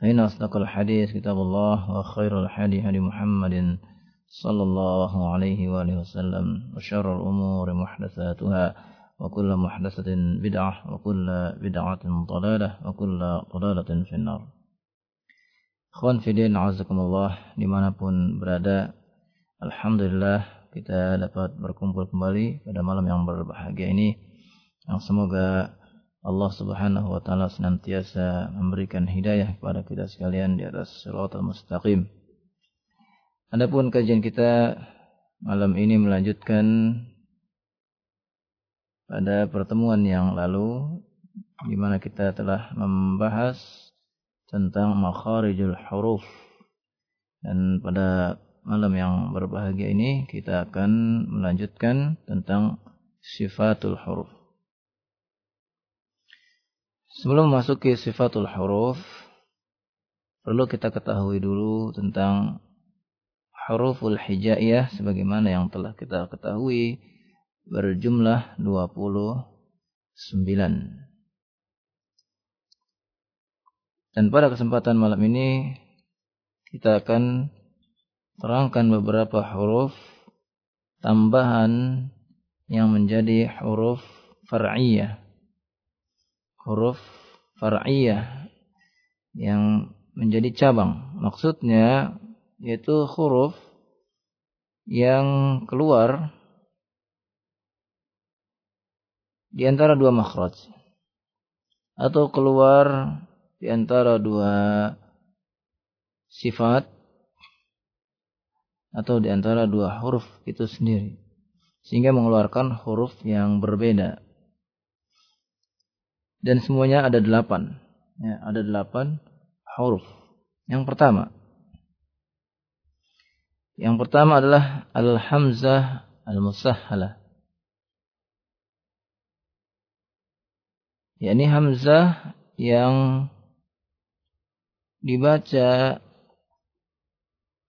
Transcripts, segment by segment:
فإن أصدق الحديث كتاب الله وخير الحديث هدي محمد صلى الله عليه وآله وسلم وشر الأمور محدثاتها وكل محدثة بدعة وكل بدعة ضلالة وكل ضلالة في النار. Khwan Fidin Azakumullah dimanapun berada Alhamdulillah kita dapat berkumpul kembali pada malam yang berbahagia ini. Yang semoga Allah Subhanahu wa taala senantiasa memberikan hidayah kepada kita sekalian di atas shiratal mustaqim. Adapun kajian kita malam ini melanjutkan pada pertemuan yang lalu di mana kita telah membahas tentang makharijul huruf. Dan pada malam yang berbahagia ini kita akan melanjutkan tentang sifatul huruf. Sebelum memasuki sifatul huruf, perlu kita ketahui dulu tentang huruful hijaiyah sebagaimana yang telah kita ketahui berjumlah 29. Dan pada kesempatan malam ini kita akan terangkan beberapa huruf tambahan yang menjadi huruf far'iyah huruf far'iyah yang menjadi cabang. Maksudnya yaitu huruf yang keluar di antara dua makhraj atau keluar di antara dua sifat atau di antara dua huruf itu sendiri sehingga mengeluarkan huruf yang berbeda dan semuanya ada delapan. Ya, ada delapan huruf. Yang pertama, yang pertama adalah al-hamzah al-musahhalah. yakni hamzah yang dibaca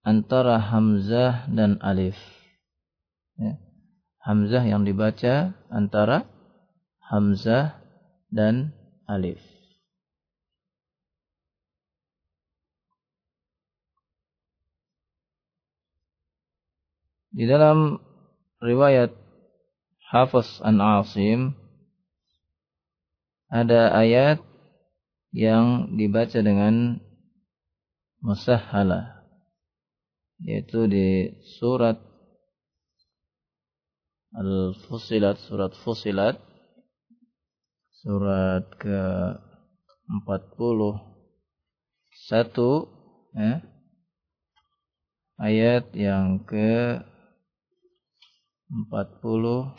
antara hamzah dan alif. Ya. Hamzah yang dibaca antara hamzah dan alif. Di dalam riwayat Hafiz an Asim ada ayat yang dibaca dengan musahhala yaitu di surat Al-Fusilat surat Fusilat surat ke 41 ya. Ayat yang ke 44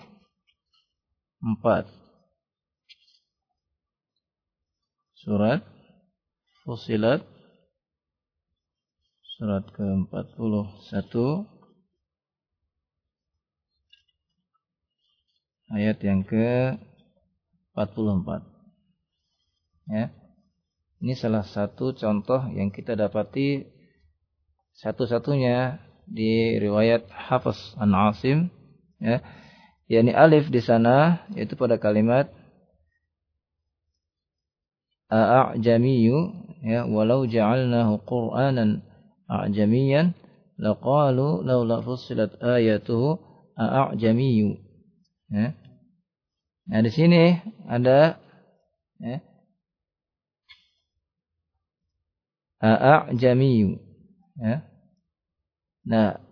Surat Fusilat. Surat ke 41 Ayat yang ke 44. Ya. Ini salah satu contoh yang kita dapati satu-satunya di riwayat Hafiz an Asim ya. yakni alif di sana yaitu pada kalimat a'jamiyyu ya walau ja'alnahu qur'anan a'jamiyan laqalu laula fussilat ayatuhu a'jamiyyu ya Nah di sini ada ya, a'jamiyu. Ya. Nah,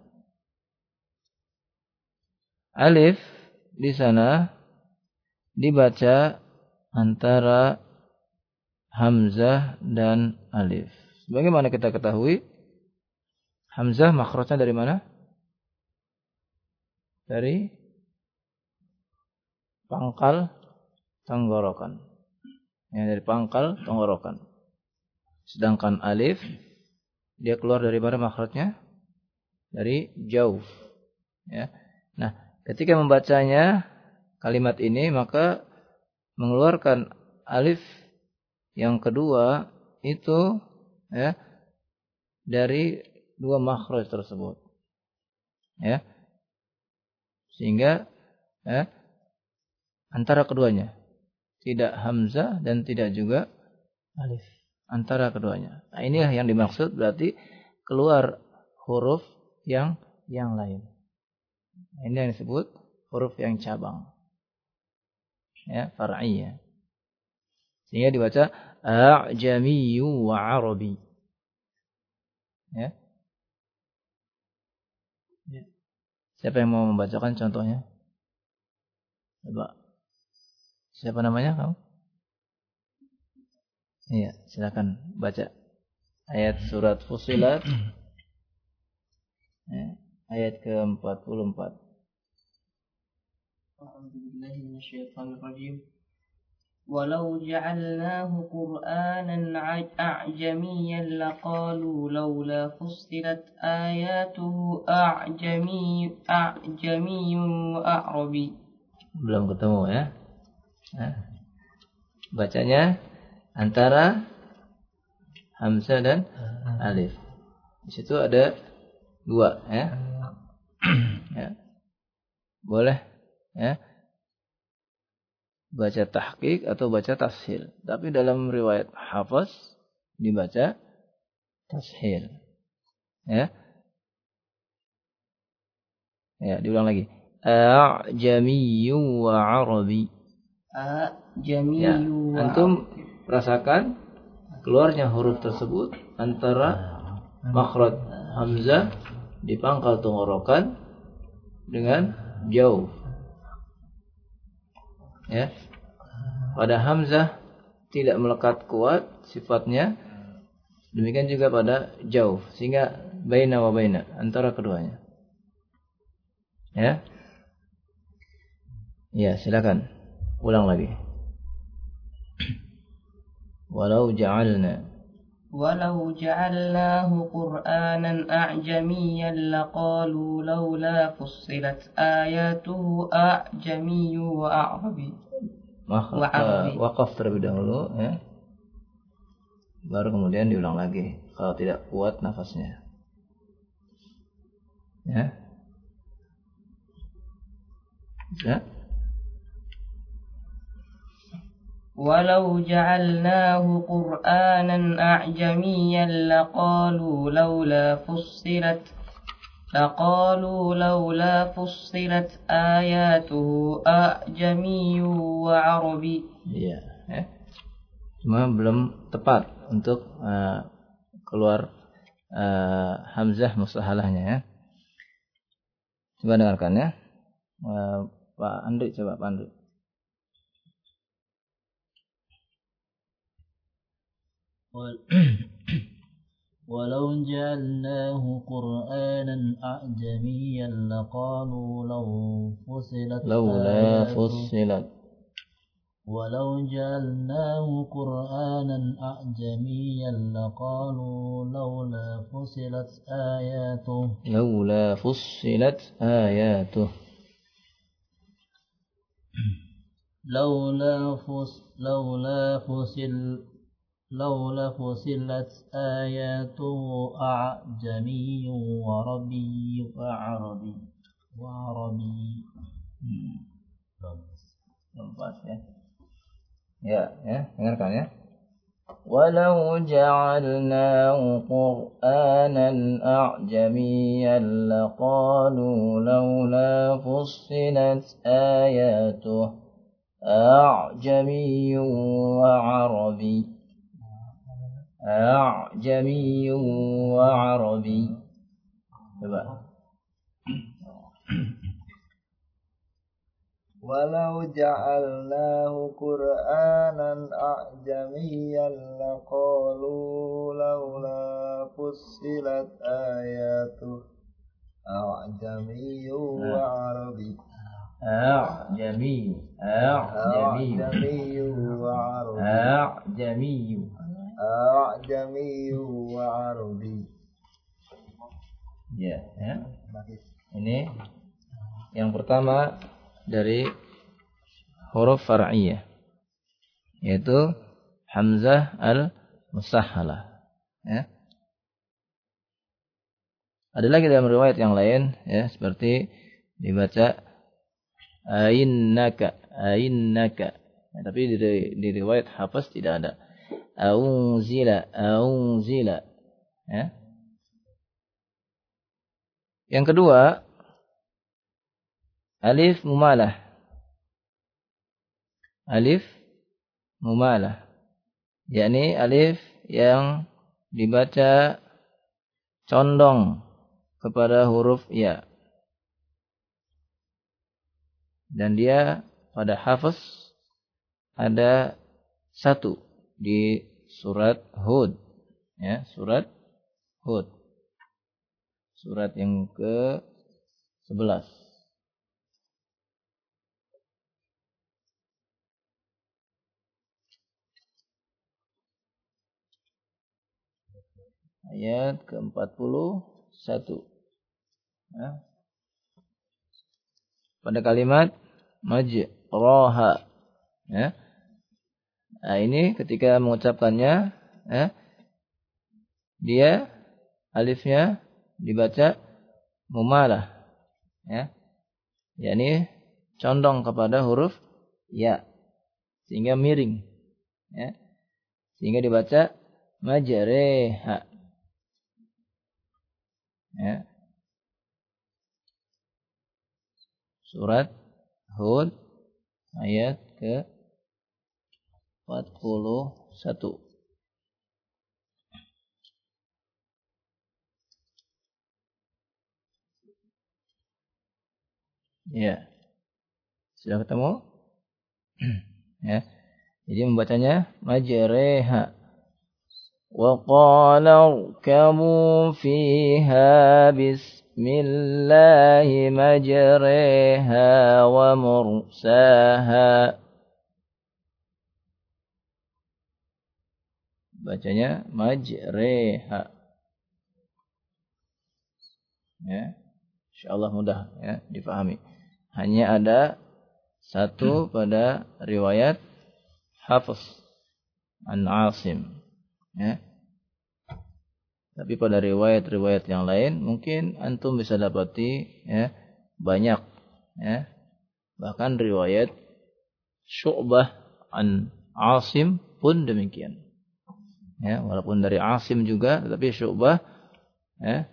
alif di sana dibaca antara hamzah dan alif. Bagaimana kita ketahui? Hamzah makhrajnya dari mana? Dari pangkal tenggorokan. Ya, dari pangkal tenggorokan. Sedangkan alif dia keluar dari mana makhrajnya? Dari jauh. Ya. Nah, ketika membacanya kalimat ini maka mengeluarkan alif yang kedua itu ya dari dua makhraj tersebut. Ya. Sehingga ya, antara keduanya tidak hamzah dan tidak juga alif antara keduanya. Nah, inilah yang dimaksud berarti keluar huruf yang yang lain. Nah, ini yang disebut huruf yang cabang. Ya, far'iyah. Sehingga dibaca a'jamiyyu wa arabi. Ya. ya. Siapa yang mau membacakan contohnya? Coba. Siapa namanya kamu? Iya, silakan baca ayat surat Fusilat ya, ayat ke-44. ولو جعلناه قرآنا أعجميا لقالوا لولا فصلت آياته أعجمي أعجمي وأعربي belum ketemu ya Nah, bacanya antara hamzah dan alif. Di situ ada dua ya. ya. Boleh ya. Baca tahqiq atau baca tashil. Tapi dalam riwayat Hafaz dibaca tashil. Ya. Ya, diulang lagi. A'jamiyyu wa 'arabi. Ya, antum rasakan keluarnya huruf tersebut antara makhraj hamzah di pangkal tenggorokan dengan jauh. Ya. Pada hamzah tidak melekat kuat sifatnya. Demikian juga pada jauh sehingga baina wa baina antara keduanya. Ya. Ya, silakan ulang lagi. Walau ja'alna. Walau ja'alnahu qur'anan a'jamiyan laqalu laula fussilat ayatuhu a'jamiyu wa a'rabi. Maka, eh, wakaf terlebih dahulu ya. Baru kemudian diulang lagi kalau tidak kuat nafasnya. Ya. Ya. ولو جعلناه قرآنا أعجميا لقالوا لولا فصلت لقالوا لولا فصلت آياته أعجمي وعربي Iya, ya. Cuma belum tepat untuk uh, keluar uh, hamzah mustahalahnya ya. Coba dengarkan ya. Uh, Pak Andri coba Pak Andri. ولو جعلناه قرآنا أعجميا لقالوا لو فصلت لولا فصلت. ولو جعلناه قرآنا أعجميا لقالوا لولا فصلت آياته. لولا فصلت آياته. لولا فصل لولا فصل لولا فصلت آياته أعجمي وعربي وعربي وعربي Lepas ya. Ya, ya, dengarkan ya. ولو جعلناه قرآنا أعجميا لقالوا لولا فصلت آياته أعجمي وعربي أعجمي وعربي. coba ولو جعلناه قرآنا أعجميا لقالوا لولا فصلت آياته. أعجمي وعربي. أعجمي أعجمي. أعجمي وعربي. أعجمي. أعجمي وعربي ya, ya. Ini yang pertama dari huruf far'iyah yaitu hamzah al musahhalah ya. Ada lagi dalam riwayat yang lain ya seperti dibaca ainnaka ainnaka ya, tapi di, di riwayat hafaz tidak ada aunzila aunzila ya yang kedua alif mumalah. Alif mumalah. yakni alif yang dibaca condong kepada huruf ya. Dan dia pada hafaz ada satu di surat Hud. Ya, surat Hud. Surat yang ke 11. ayat ke-41. Ya. Pada kalimat majraha. Ya. Nah, ini ketika mengucapkannya ya, dia alifnya dibaca mumalah. Ya. yakni condong kepada huruf ya sehingga miring ya sehingga dibaca majreha Ya. Surat Hud ayat ke 41 Ya. Sudah ketemu? ya. Jadi membacanya majreha. Wa qala irkabu fiha bismillahi majreha wa mursaha. Bacanya majreha ya insyaallah mudah ya difahami hanya ada satu pada riwayat Hafiz an Asim Ya. Tapi pada riwayat-riwayat yang lain mungkin antum bisa dapati ya banyak ya. Bahkan riwayat Syu'bah an Asim pun demikian. Ya, walaupun dari Asim juga tetapi Syu'bah ya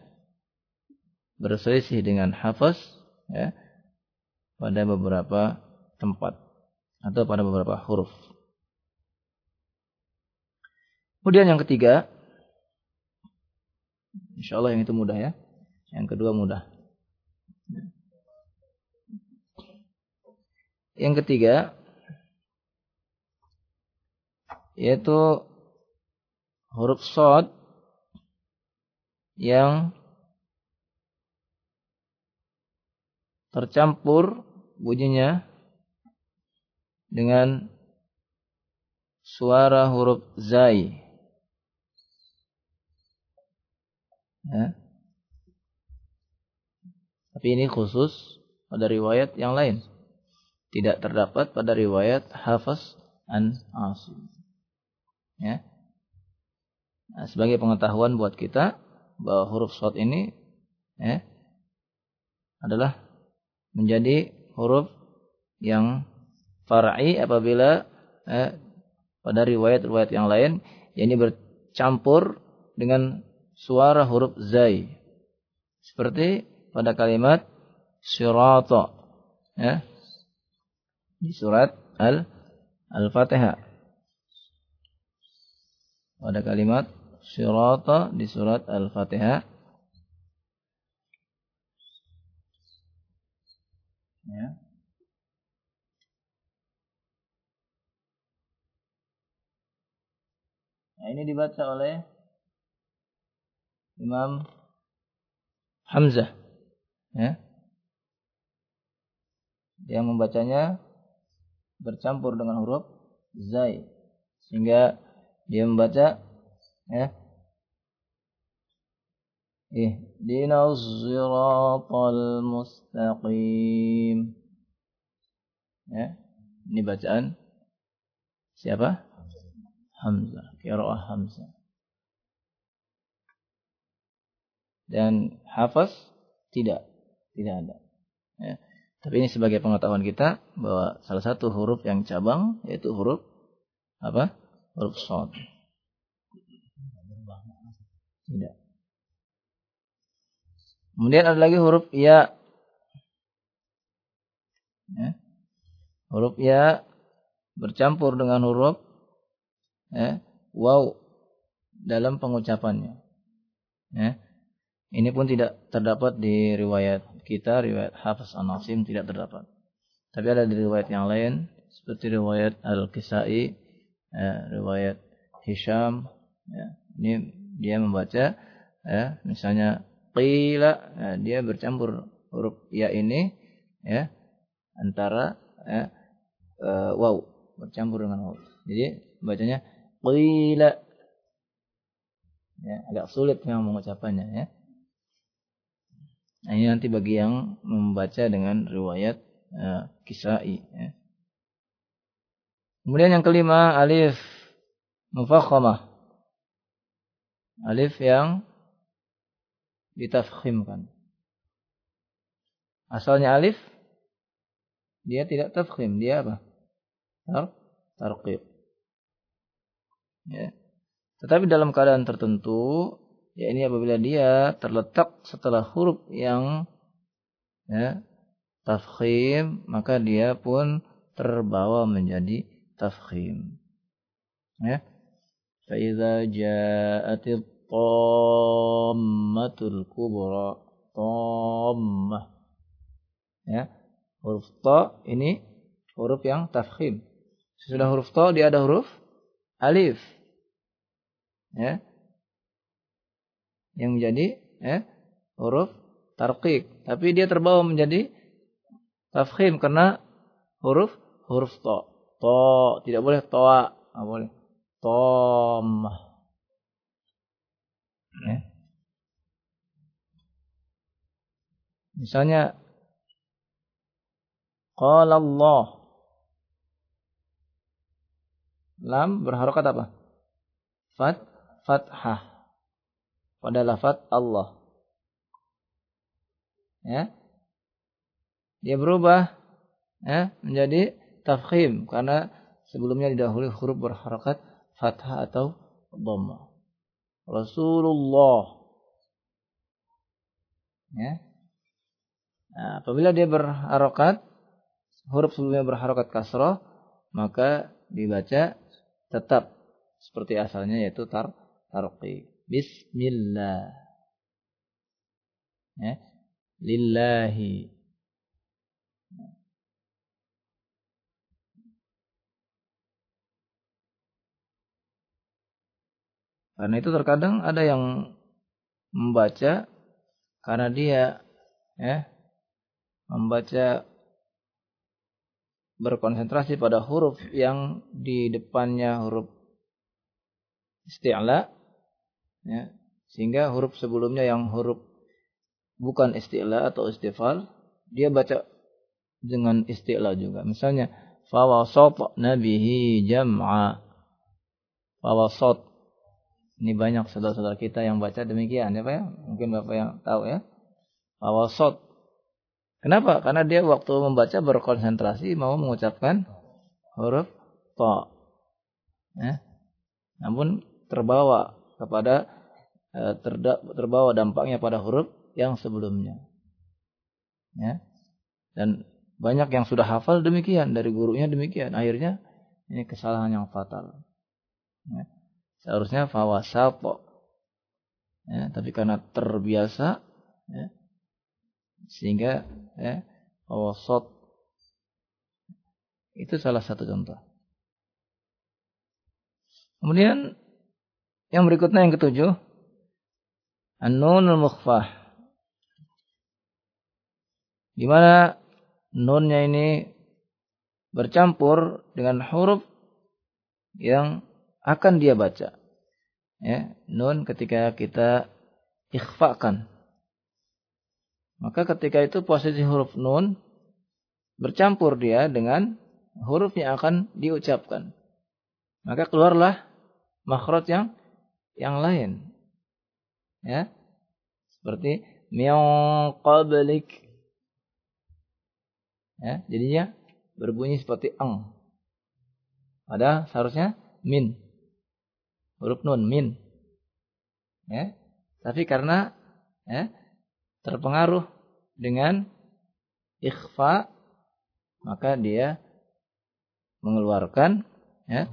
berselisih dengan Hafaz ya pada beberapa tempat atau pada beberapa huruf. Kemudian yang ketiga, insya Allah yang itu mudah ya. Yang kedua mudah. Yang ketiga, yaitu huruf sod yang tercampur bunyinya dengan suara huruf zai. Ya. Tapi ini khusus pada riwayat yang lain. Tidak terdapat pada riwayat Hafaz an Asim. Ya. Nah, sebagai pengetahuan buat kita bahwa huruf shad ini ya, adalah menjadi huruf yang far'i apabila eh, pada riwayat-riwayat yang lain yang ini bercampur dengan suara huruf zai. Seperti pada kalimat sirata ya. Di surat Al Al-Fatihah. Pada kalimat sirata di surat Al-Fatihah. Ya. Nah, ini dibaca oleh Imam Hamzah. Ya. Dia membacanya bercampur dengan huruf zai sehingga dia membaca ya Ihdinas siratal mustaqim. Ya. Ini bacaan siapa? Hamzah. Qiraah Hamzah. Dan hafaz tidak tidak ada. Ya. Tapi ini sebagai pengetahuan kita bahwa salah satu huruf yang cabang yaitu huruf apa? Huruf shad. Tidak. Kemudian ada lagi huruf ya. ya. Huruf ya bercampur dengan huruf ya, wow dalam pengucapannya. Ya. Ini pun tidak terdapat di riwayat kita, riwayat Hafiz An-Nasim tidak terdapat. Tapi ada di riwayat yang lain, seperti riwayat Al-Kisai, ya, riwayat Hisham. Ya. Ini dia membaca, ya, misalnya qila, ya, dia bercampur huruf ya ini, ya, antara ya, uh, wow bercampur dengan wow. Jadi bacanya qila. Ya, agak sulit memang mengucapannya ya. Nah, ini nanti bagi yang membaca dengan riwayat uh, kisai. Ya. Kemudian yang kelima alif mufakhamah. Alif yang ditafkhimkan. Asalnya alif dia tidak tafkhim, dia apa? Tar tarqib. Ya. Tetapi dalam keadaan tertentu ya ini apabila dia terletak setelah huruf yang ya tafkhim maka dia pun terbawa menjadi tafkhim ya idza ja'atit tammatul kubra tammah ya huruf ta ini huruf yang tafkhim sesudah huruf ta dia ada huruf alif ya yang menjadi eh, huruf tarqiq. Tapi dia terbawa menjadi tafkhim karena huruf huruf to. To tidak boleh toa, nggak boleh. Tom. Eh. Misalnya Qala Allah Lam berharokat apa? Fat Fathah pada lafaz Allah. Ya. Dia berubah ya, menjadi tafkhim karena sebelumnya didahului huruf berharakat fathah atau dhamma. Rasulullah. Ya. Nah, apabila dia berharokat, huruf sebelumnya berharokat kasroh, maka dibaca tetap seperti asalnya yaitu tar tarqi. Bismillah. Ya. Lillahi. Karena itu terkadang ada yang membaca karena dia ya membaca berkonsentrasi pada huruf yang di depannya huruf isti'la ya, sehingga huruf sebelumnya yang huruf bukan istilah atau istifal dia baca dengan istilah juga. Misalnya fawasat nabihi jam'a. Fawasat ini banyak saudara-saudara kita yang baca demikian ya Pak ya mungkin Bapak yang tahu ya fawasat kenapa karena dia waktu membaca berkonsentrasi mau mengucapkan huruf ta ya namun terbawa kepada Eh, terbawa dampaknya pada huruf yang sebelumnya. Ya. Dan banyak yang sudah hafal demikian dari gurunya demikian. Akhirnya ini kesalahan yang fatal. Ya. Seharusnya fawasato ya, tapi karena terbiasa ya, sehingga ya, awasot itu salah satu contoh. Kemudian yang berikutnya yang ketujuh An-Nunul Mukhfah. Di mana nunnya ini bercampur dengan huruf yang akan dia baca. Ya, nun ketika kita ikhfakan. Maka ketika itu posisi huruf nun bercampur dia dengan huruf yang akan diucapkan. Maka keluarlah makhraj yang yang lain. Ya. Seperti min qablik. Ya, jadinya berbunyi seperti ang. Ada seharusnya min. Huruf nun min. Ya. Tapi karena ya, terpengaruh dengan ikhfa maka dia mengeluarkan ya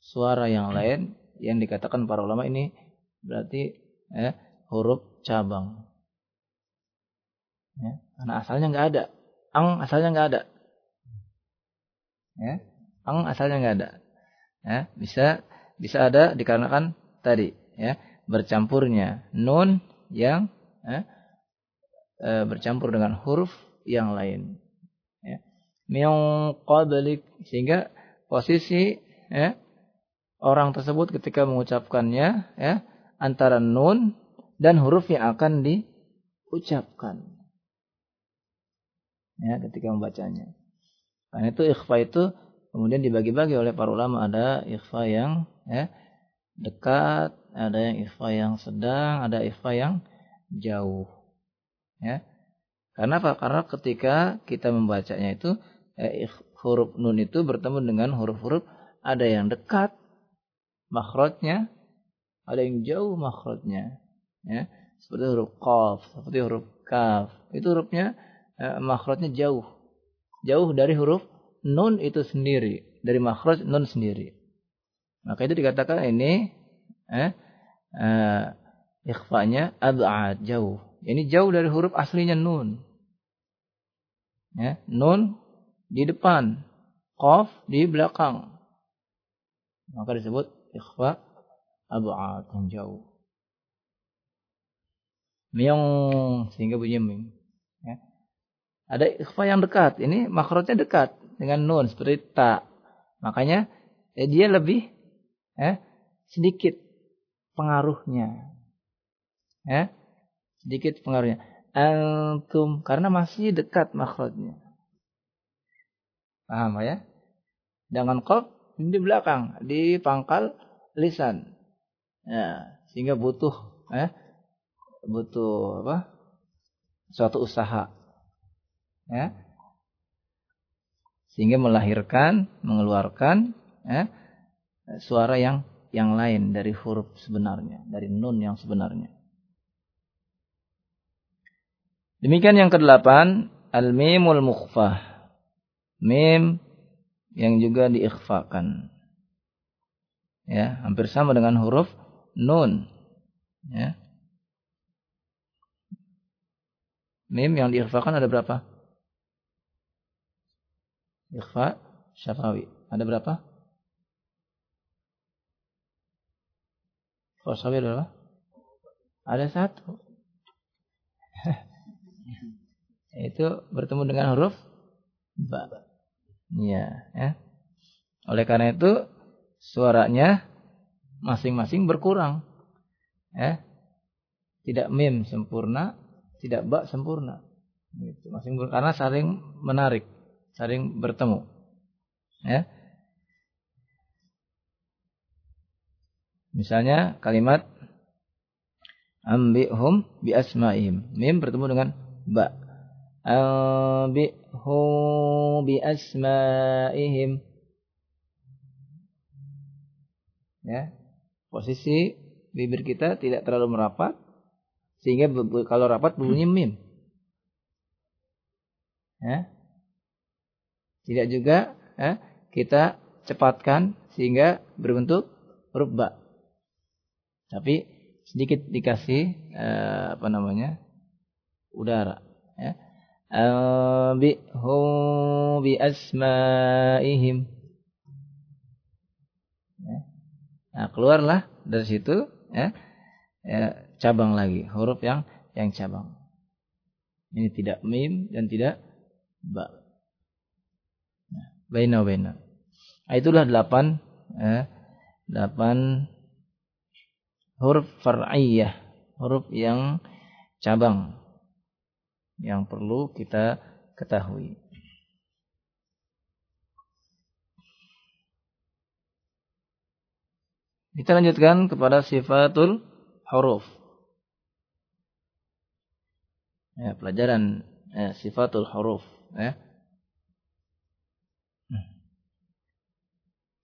suara yang lain yang dikatakan para ulama ini berarti ya, huruf cabang. Ya, karena asalnya nggak ada, ang asalnya nggak ada. Ya, ang asalnya nggak ada. Ya, bisa bisa ada dikarenakan tadi ya bercampurnya nun yang ya, e, bercampur dengan huruf yang lain. Ya. Qablik sehingga posisi ya, orang tersebut ketika mengucapkannya ya antara nun dan huruf yang akan diucapkan. Ya, ketika membacanya. Karena itu ikhfa itu kemudian dibagi-bagi oleh para ulama ada ikhfa yang ya dekat, ada yang ikhfa yang sedang, ada ikhfa yang jauh. Ya. Karena apa? Karena ketika kita membacanya itu eh, huruf nun itu bertemu dengan huruf-huruf ada yang dekat makhrajnya, ada yang jauh makhrajnya. Ya, seperti huruf qaf, seperti huruf kaf. Itu hurufnya eh, makhrajnya jauh. Jauh dari huruf nun itu sendiri, dari makhraj nun sendiri. Maka itu dikatakan ini eh, eh ikhfanya ab'ad, jauh. Ini jauh dari huruf aslinya nun. Ya, nun di depan, qaf di belakang. Maka disebut ikhfa ab'ad yang jauh. Miong sehingga bunyi mim. Ya. Ada ikhfa yang dekat. Ini makrotnya dekat dengan nun seperti ta. Makanya ya dia lebih ya, sedikit pengaruhnya. Ya. Sedikit pengaruhnya. Antum karena masih dekat makrotnya. Paham ya? Dengan qaf di belakang, di pangkal lisan. Ya, sehingga butuh eh butuh apa? suatu usaha. Ya. Sehingga melahirkan, mengeluarkan eh, suara yang yang lain dari huruf sebenarnya, dari nun yang sebenarnya. Demikian yang kedelapan, al-mimul mukhfah. Mim yang juga diikhfakan. Ya, hampir sama dengan huruf nun. Ya. Mim yang diikhfakan ada berapa? Ikhfa syafawi. Ada berapa? Ikhfa syafawi ada berapa? Ada satu. Itu bertemu dengan huruf ba. Iya, ya. Oleh karena itu suaranya masing-masing berkurang. Ya. Tidak mim sempurna, tidak bak sempurna. Gitu. Masing karena saling menarik, saling bertemu. Ya. Misalnya kalimat ambihum bi asma'im. Mim bertemu dengan ba. Anbi'hu bi asma'ihim. Ya. Posisi bibir kita tidak terlalu merapat sehingga kalau rapat berbunyi mim. Ya. Tidak juga ya, kita cepatkan sehingga berbentuk huruf ba. Tapi sedikit dikasih eh, apa namanya udara ya. Ambihum bi asmaihim. Ya. nah keluarlah dari situ ya, ya cabang lagi huruf yang yang cabang. Ini tidak mim dan tidak ba baina baina nah, itulah delapan ya, delapan huruf far'iyah huruf yang cabang yang perlu kita ketahui. Kita lanjutkan kepada sifatul huruf. Ya, pelajaran ya, sifatul huruf. Ya.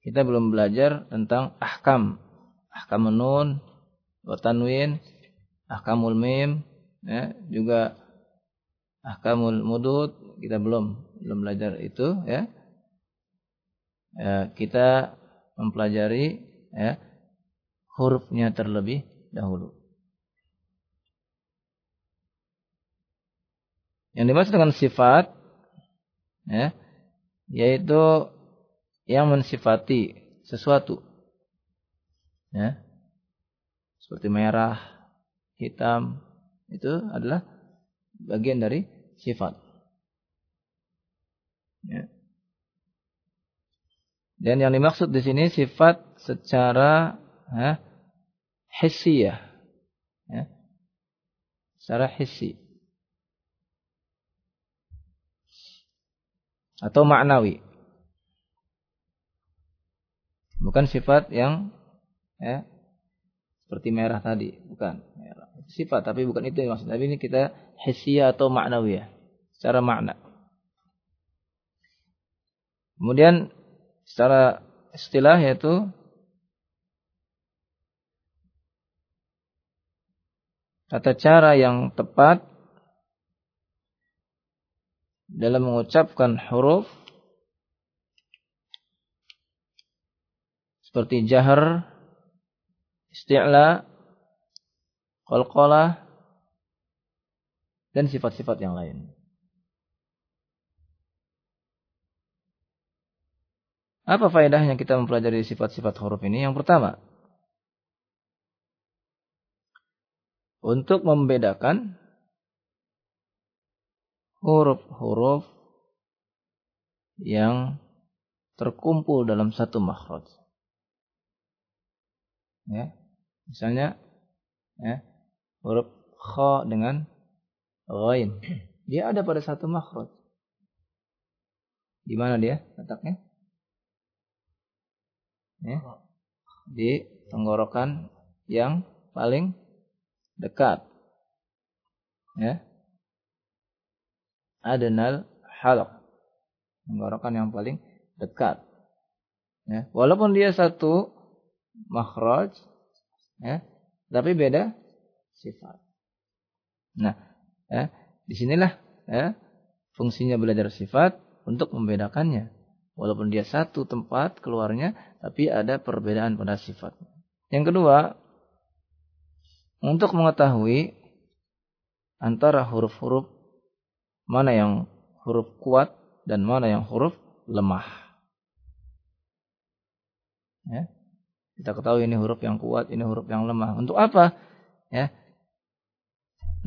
Kita belum belajar tentang ahkam. Ahkam nun, watanwin, ahkamul mim, ya, juga ahkamul mudud kita belum belum belajar itu ya. ya kita mempelajari ya hurufnya terlebih dahulu. Yang dimaksud dengan sifat ya yaitu yang mensifati sesuatu. Ya. Seperti merah, hitam, itu adalah bagian dari sifat. Ya. Dan yang dimaksud di sini sifat secara ya, hissiyah. Ya. Secara hissi. Atau maknawi. Bukan sifat yang ya, seperti merah tadi, bukan. Sifat, tapi bukan itu yang maksud. Tapi ini kita hissiyah atau maknawiyah secara makna. Kemudian secara istilah yaitu tata cara yang tepat dalam mengucapkan huruf seperti jahar, isti'la, qalqalah dan sifat-sifat yang lain. Apa faedahnya kita mempelajari sifat-sifat huruf ini? Yang pertama, untuk membedakan huruf-huruf yang terkumpul dalam satu makhraj. Ya, misalnya ya, huruf kha dengan ghain. Dia ada pada satu makhraj. Di mana dia letaknya? Ya. Di tenggorokan yang paling dekat. Ya. Adenal halq. Tenggorokan yang paling dekat. Ya. Walaupun dia satu makhraj, ya, tapi beda sifat. Nah, Ya, di sinilah ya, fungsinya belajar sifat untuk membedakannya. Walaupun dia satu tempat keluarnya, tapi ada perbedaan pada sifat. Yang kedua, untuk mengetahui antara huruf-huruf mana yang huruf kuat dan mana yang huruf lemah. Ya. Kita ketahui ini huruf yang kuat, ini huruf yang lemah. Untuk apa? Ya,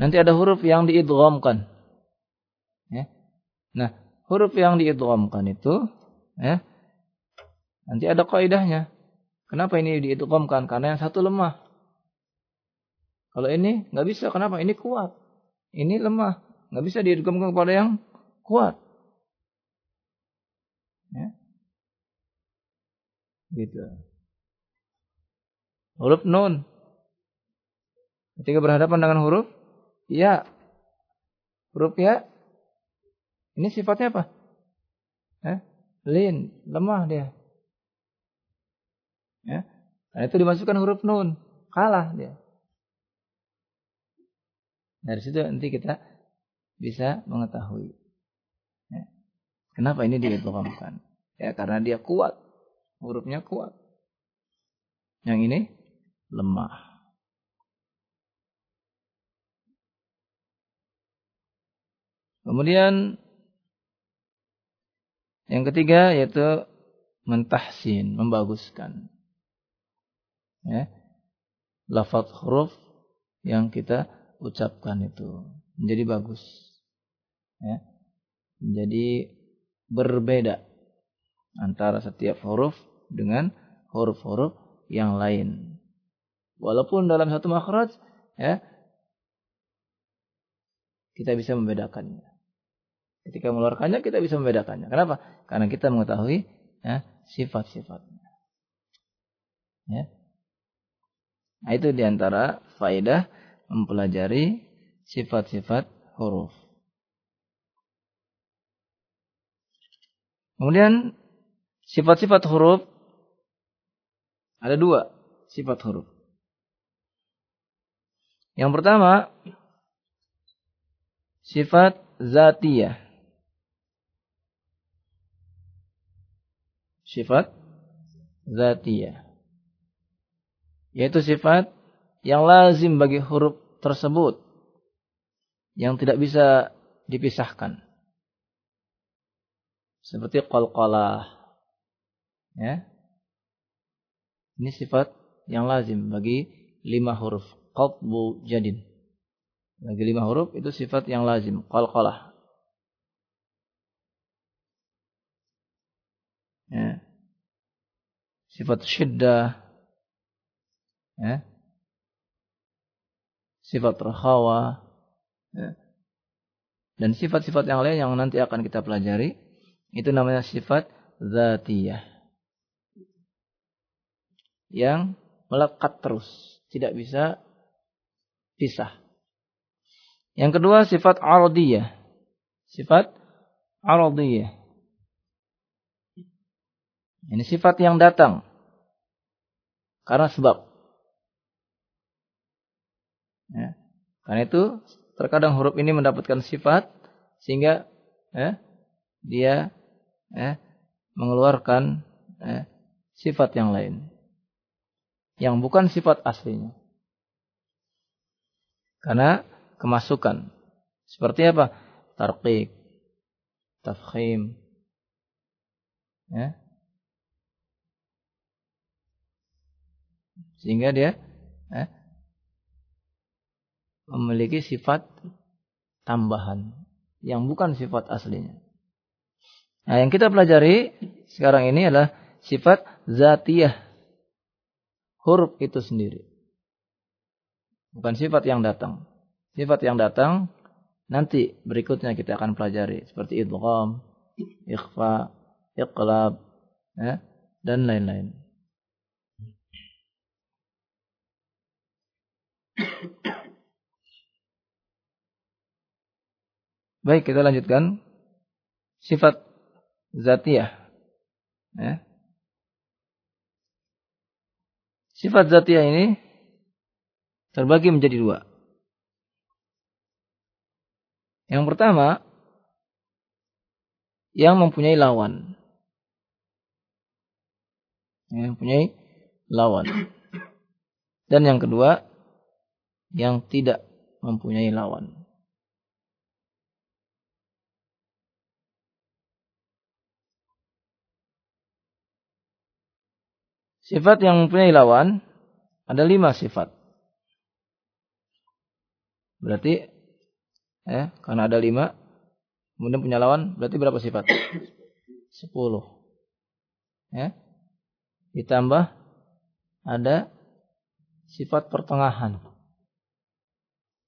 Nanti ada huruf yang diidghamkan. Ya. Nah, huruf yang diidghamkan itu ya, nanti ada kaidahnya. Kenapa ini diidghamkan? Karena yang satu lemah. Kalau ini nggak bisa, kenapa? Ini kuat. Ini lemah. Nggak bisa diidghamkan kepada yang kuat. Ya. Gitu. Huruf nun. Ketika berhadapan dengan huruf Ya. Huruf ya. Ini sifatnya apa? Eh? Lin, lemah dia. Ya. Nah, itu dimasukkan huruf nun, kalah dia. Dari situ nanti kita bisa mengetahui. Ya. Kenapa ini diidghamkan? Ya, karena dia kuat. Hurufnya kuat. Yang ini lemah. Kemudian yang ketiga yaitu mentahsin, membaguskan. Ya. Lafaz huruf yang kita ucapkan itu menjadi bagus. Ya. Menjadi berbeda antara setiap huruf dengan huruf-huruf yang lain. Walaupun dalam satu makhraj ya kita bisa membedakannya. Ketika mengeluarkannya kita bisa membedakannya. Kenapa? Karena kita mengetahui ya, sifat-sifatnya. Ya. Nah, itu di antara faedah mempelajari sifat-sifat huruf. Kemudian sifat-sifat huruf ada dua sifat huruf. Yang pertama sifat zatiyah. sifat zatiyah. Yaitu sifat yang lazim bagi huruf tersebut. Yang tidak bisa dipisahkan. Seperti qalqalah. Ya. Ini sifat yang lazim bagi lima huruf. Qatbu jadin. Bagi lima huruf itu sifat yang lazim. Qalqalah. ya. sifat syiddah ya. sifat rahawa ya. dan sifat-sifat yang lain yang nanti akan kita pelajari itu namanya sifat zatiyah yang melekat terus tidak bisa pisah yang kedua sifat aradiyah sifat aradiyah ini sifat yang datang. Karena sebab. Ya. Karena itu terkadang huruf ini mendapatkan sifat sehingga ya, dia ya, mengeluarkan ya, sifat yang lain. Yang bukan sifat aslinya. Karena kemasukan. Seperti apa? Tarqiq, tafkhim, ya, Sehingga dia eh, memiliki sifat tambahan yang bukan sifat aslinya. Nah, yang kita pelajari sekarang ini adalah sifat zatiyah. Huruf itu sendiri. Bukan sifat yang datang. Sifat yang datang nanti berikutnya kita akan pelajari seperti idgham, ikhfa, iqlab, ya, dan lain-lain. Baik, kita lanjutkan. Sifat zatiyah. Ya. Sifat zatiyah ini terbagi menjadi dua. Yang pertama, yang mempunyai lawan. Yang mempunyai lawan. Dan yang kedua, yang tidak mempunyai lawan. Sifat yang mempunyai lawan ada lima sifat. Berarti, ya, karena ada lima, kemudian punya lawan, berarti berapa sifat? Sepuluh. Ya. Ditambah ada sifat pertengahan.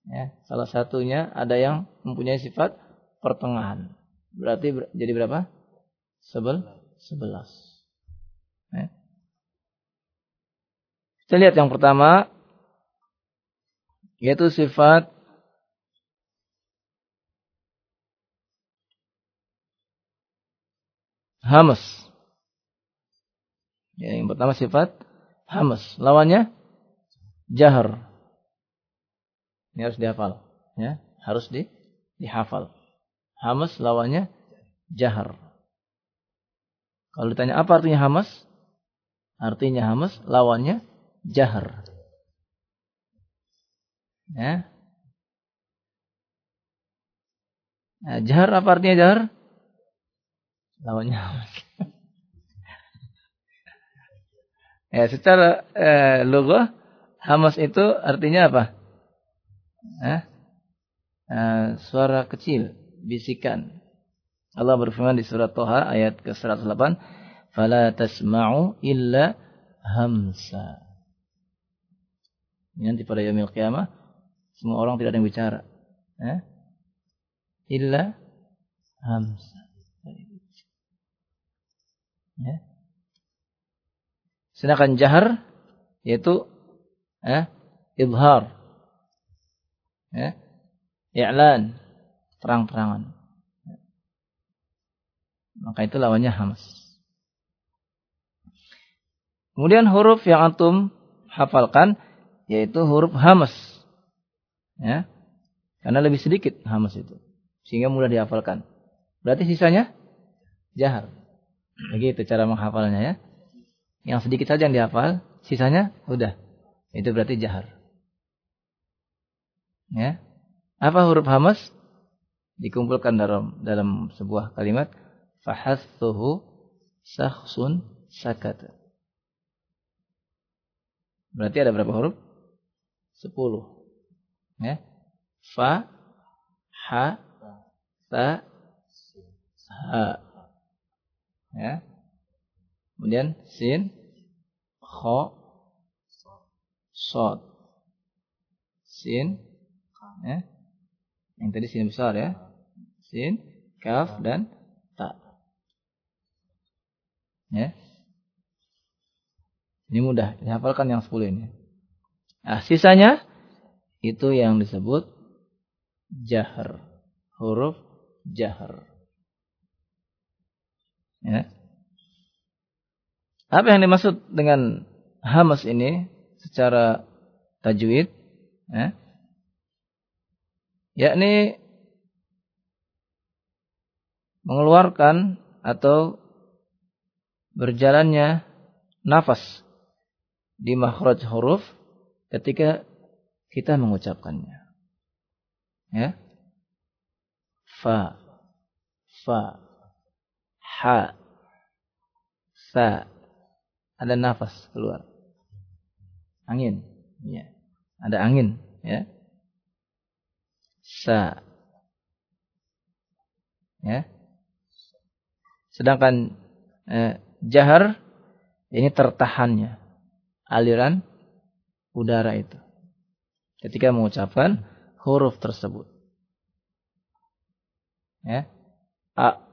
Ya, salah satunya ada yang mempunyai sifat pertengahan. Berarti ber, jadi berapa? Sebel, sebelas. Ya. Kita lihat yang pertama yaitu sifat hamas. Ya, yang pertama sifat hamas. Lawannya jahar. Ini harus dihafal. Ya, harus di, dihafal. Hamas lawannya jahar. Kalau ditanya apa artinya hamas? Artinya hamas lawannya jahar. Ya. Nah, jahar apa artinya jahar? Lawannya ya, secara eh, logo hamas itu artinya apa? Eh? Eh, suara kecil, bisikan. Allah berfirman di surat Toha ayat ke-108, "Fala tasma'u illa hamsa." Nanti pada yaumil qiyamah semua orang tidak ada yang bicara. Eh? Illa hamsa. Ya. Sedangkan jahar yaitu eh, ibhar. Ya. I'lan, terang-terangan. Maka itu lawannya hamas. Kemudian huruf yang antum hafalkan yaitu huruf hamas. Ya. Karena lebih sedikit hamas itu. Sehingga mudah dihafalkan. Berarti sisanya jahar. Begitu cara menghafalnya ya. Yang sedikit saja yang dihafal, sisanya udah. Itu berarti jahar. Ya. Apa huruf hamas? Dikumpulkan dalam dalam sebuah kalimat fahathuhu sahsun sakata. Berarti ada berapa huruf? Sepuluh. Ya. Fa, ha, ta, ha. Ya. Kemudian sin, kho, sod. Sin, ya. Yang tadi sin besar ya. Sin, kaf dan Ya. Ini mudah, dihafalkan yang 10 ini. Nah, sisanya itu yang disebut jahar. Huruf jahar. Ya. Apa yang dimaksud dengan hamas ini secara tajwid? Ya. Yakni mengeluarkan atau berjalannya nafas di makhraj huruf ketika kita mengucapkannya. Ya. Fa, fa, ha, sa. Ada nafas keluar. Angin. Ya. Ada angin. Ya. Sa. Ya. Sedangkan eh, jahar ini tertahannya aliran udara itu ketika mengucapkan huruf tersebut. Ya. A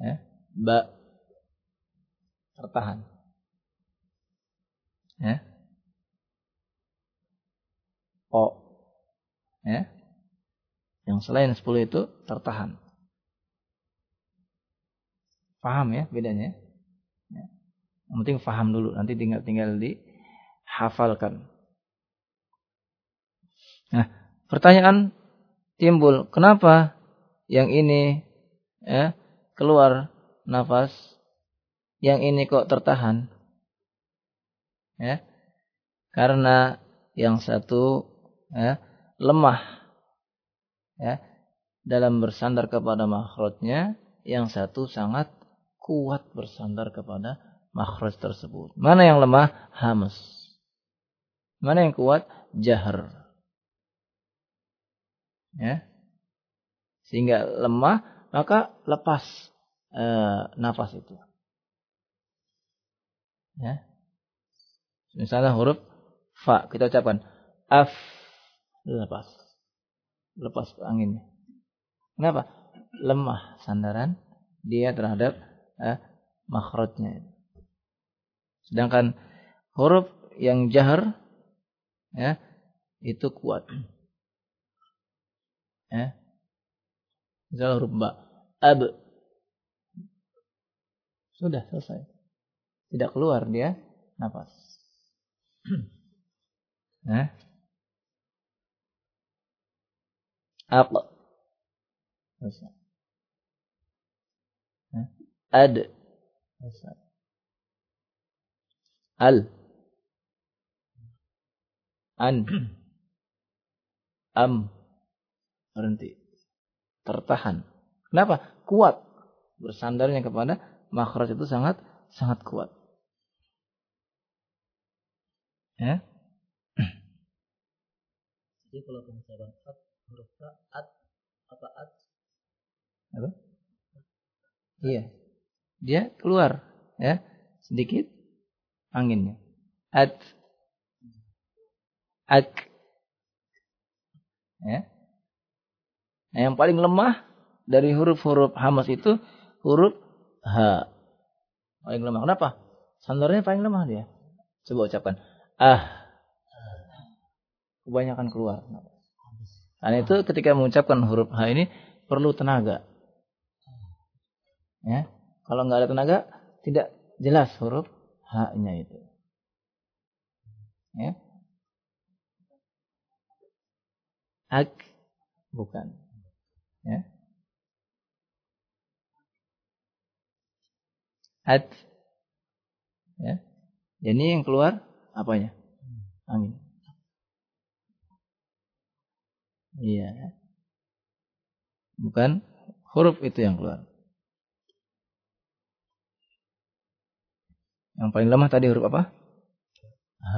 ya. Ba tertahan. Ya. O ya. Yang selain 10 itu tertahan. Paham ya bedanya? Ya. Yang penting paham dulu, nanti tinggal tinggal dihafalkan. Nah, pertanyaan timbul, kenapa yang ini ya, keluar nafas, yang ini kok tertahan? Ya. Karena yang satu ya, lemah ya, dalam bersandar kepada makhrajnya, yang satu sangat kuat bersandar kepada makhraj tersebut. Mana yang lemah? Hamas. Mana yang kuat? Jahar. Ya. Sehingga lemah, maka lepas e, nafas itu. Ya. Misalnya huruf fa kita ucapkan af lepas. Lepas anginnya. Kenapa? Lemah sandaran dia terhadap eh, makhrajnya. Sedangkan huruf yang jahar ya itu kuat. Ya. Misalnya huruf ba, ab. Sudah selesai. Tidak keluar dia nafas. Ya. Apa? Selesai ad al an am berhenti. Tertahan. Kenapa? Kuat. Bersandarnya kepada makhraj itu sangat sangat kuat. Ya. Jadi kalau pengucapan at huruf ta at apa at Apa? Iya. Dia keluar ya sedikit anginnya. At ak ya. Nah, yang paling lemah dari huruf-huruf hamas itu huruf H. Paling lemah. Kenapa? Sandarnya paling lemah dia. Coba ucapkan. Ah. Kebanyakan keluar. Karena itu ketika mengucapkan huruf H ini perlu tenaga. Ya. Kalau nggak ada tenaga, tidak jelas huruf H-nya itu. Ya. Ak bukan. Ya. At. Ya. Jadi yang keluar apanya? Angin. Iya. Bukan huruf itu yang keluar. Yang paling lemah tadi huruf apa? H.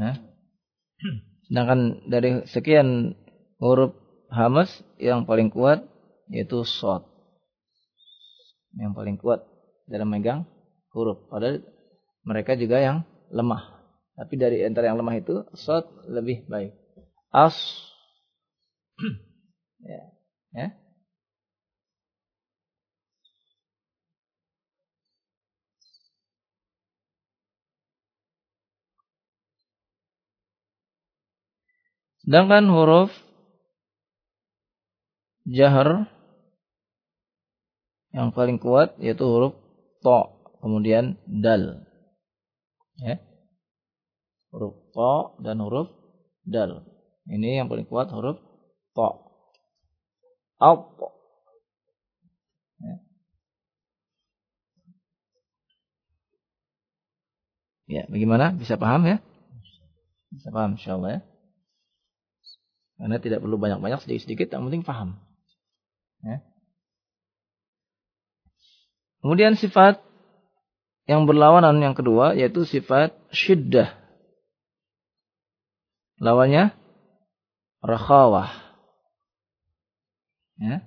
Ya. Sedangkan dari sekian huruf hamas yang paling kuat yaitu shot. Yang paling kuat dalam megang huruf. Padahal mereka juga yang lemah. Tapi dari antara yang lemah itu shot lebih baik. As. ya. Ya. Sedangkan huruf jahar yang paling kuat yaitu huruf to, kemudian dal. Ya. Huruf to dan huruf dal. Ini yang paling kuat huruf to. Up. Ya. ya, bagaimana? Bisa paham ya? Bisa paham insyaallah ya. Karena tidak perlu banyak-banyak sedikit-sedikit, yang penting paham. Ya. Kemudian sifat yang berlawanan yang kedua yaitu sifat syiddah. Lawannya rakhawah. Ya.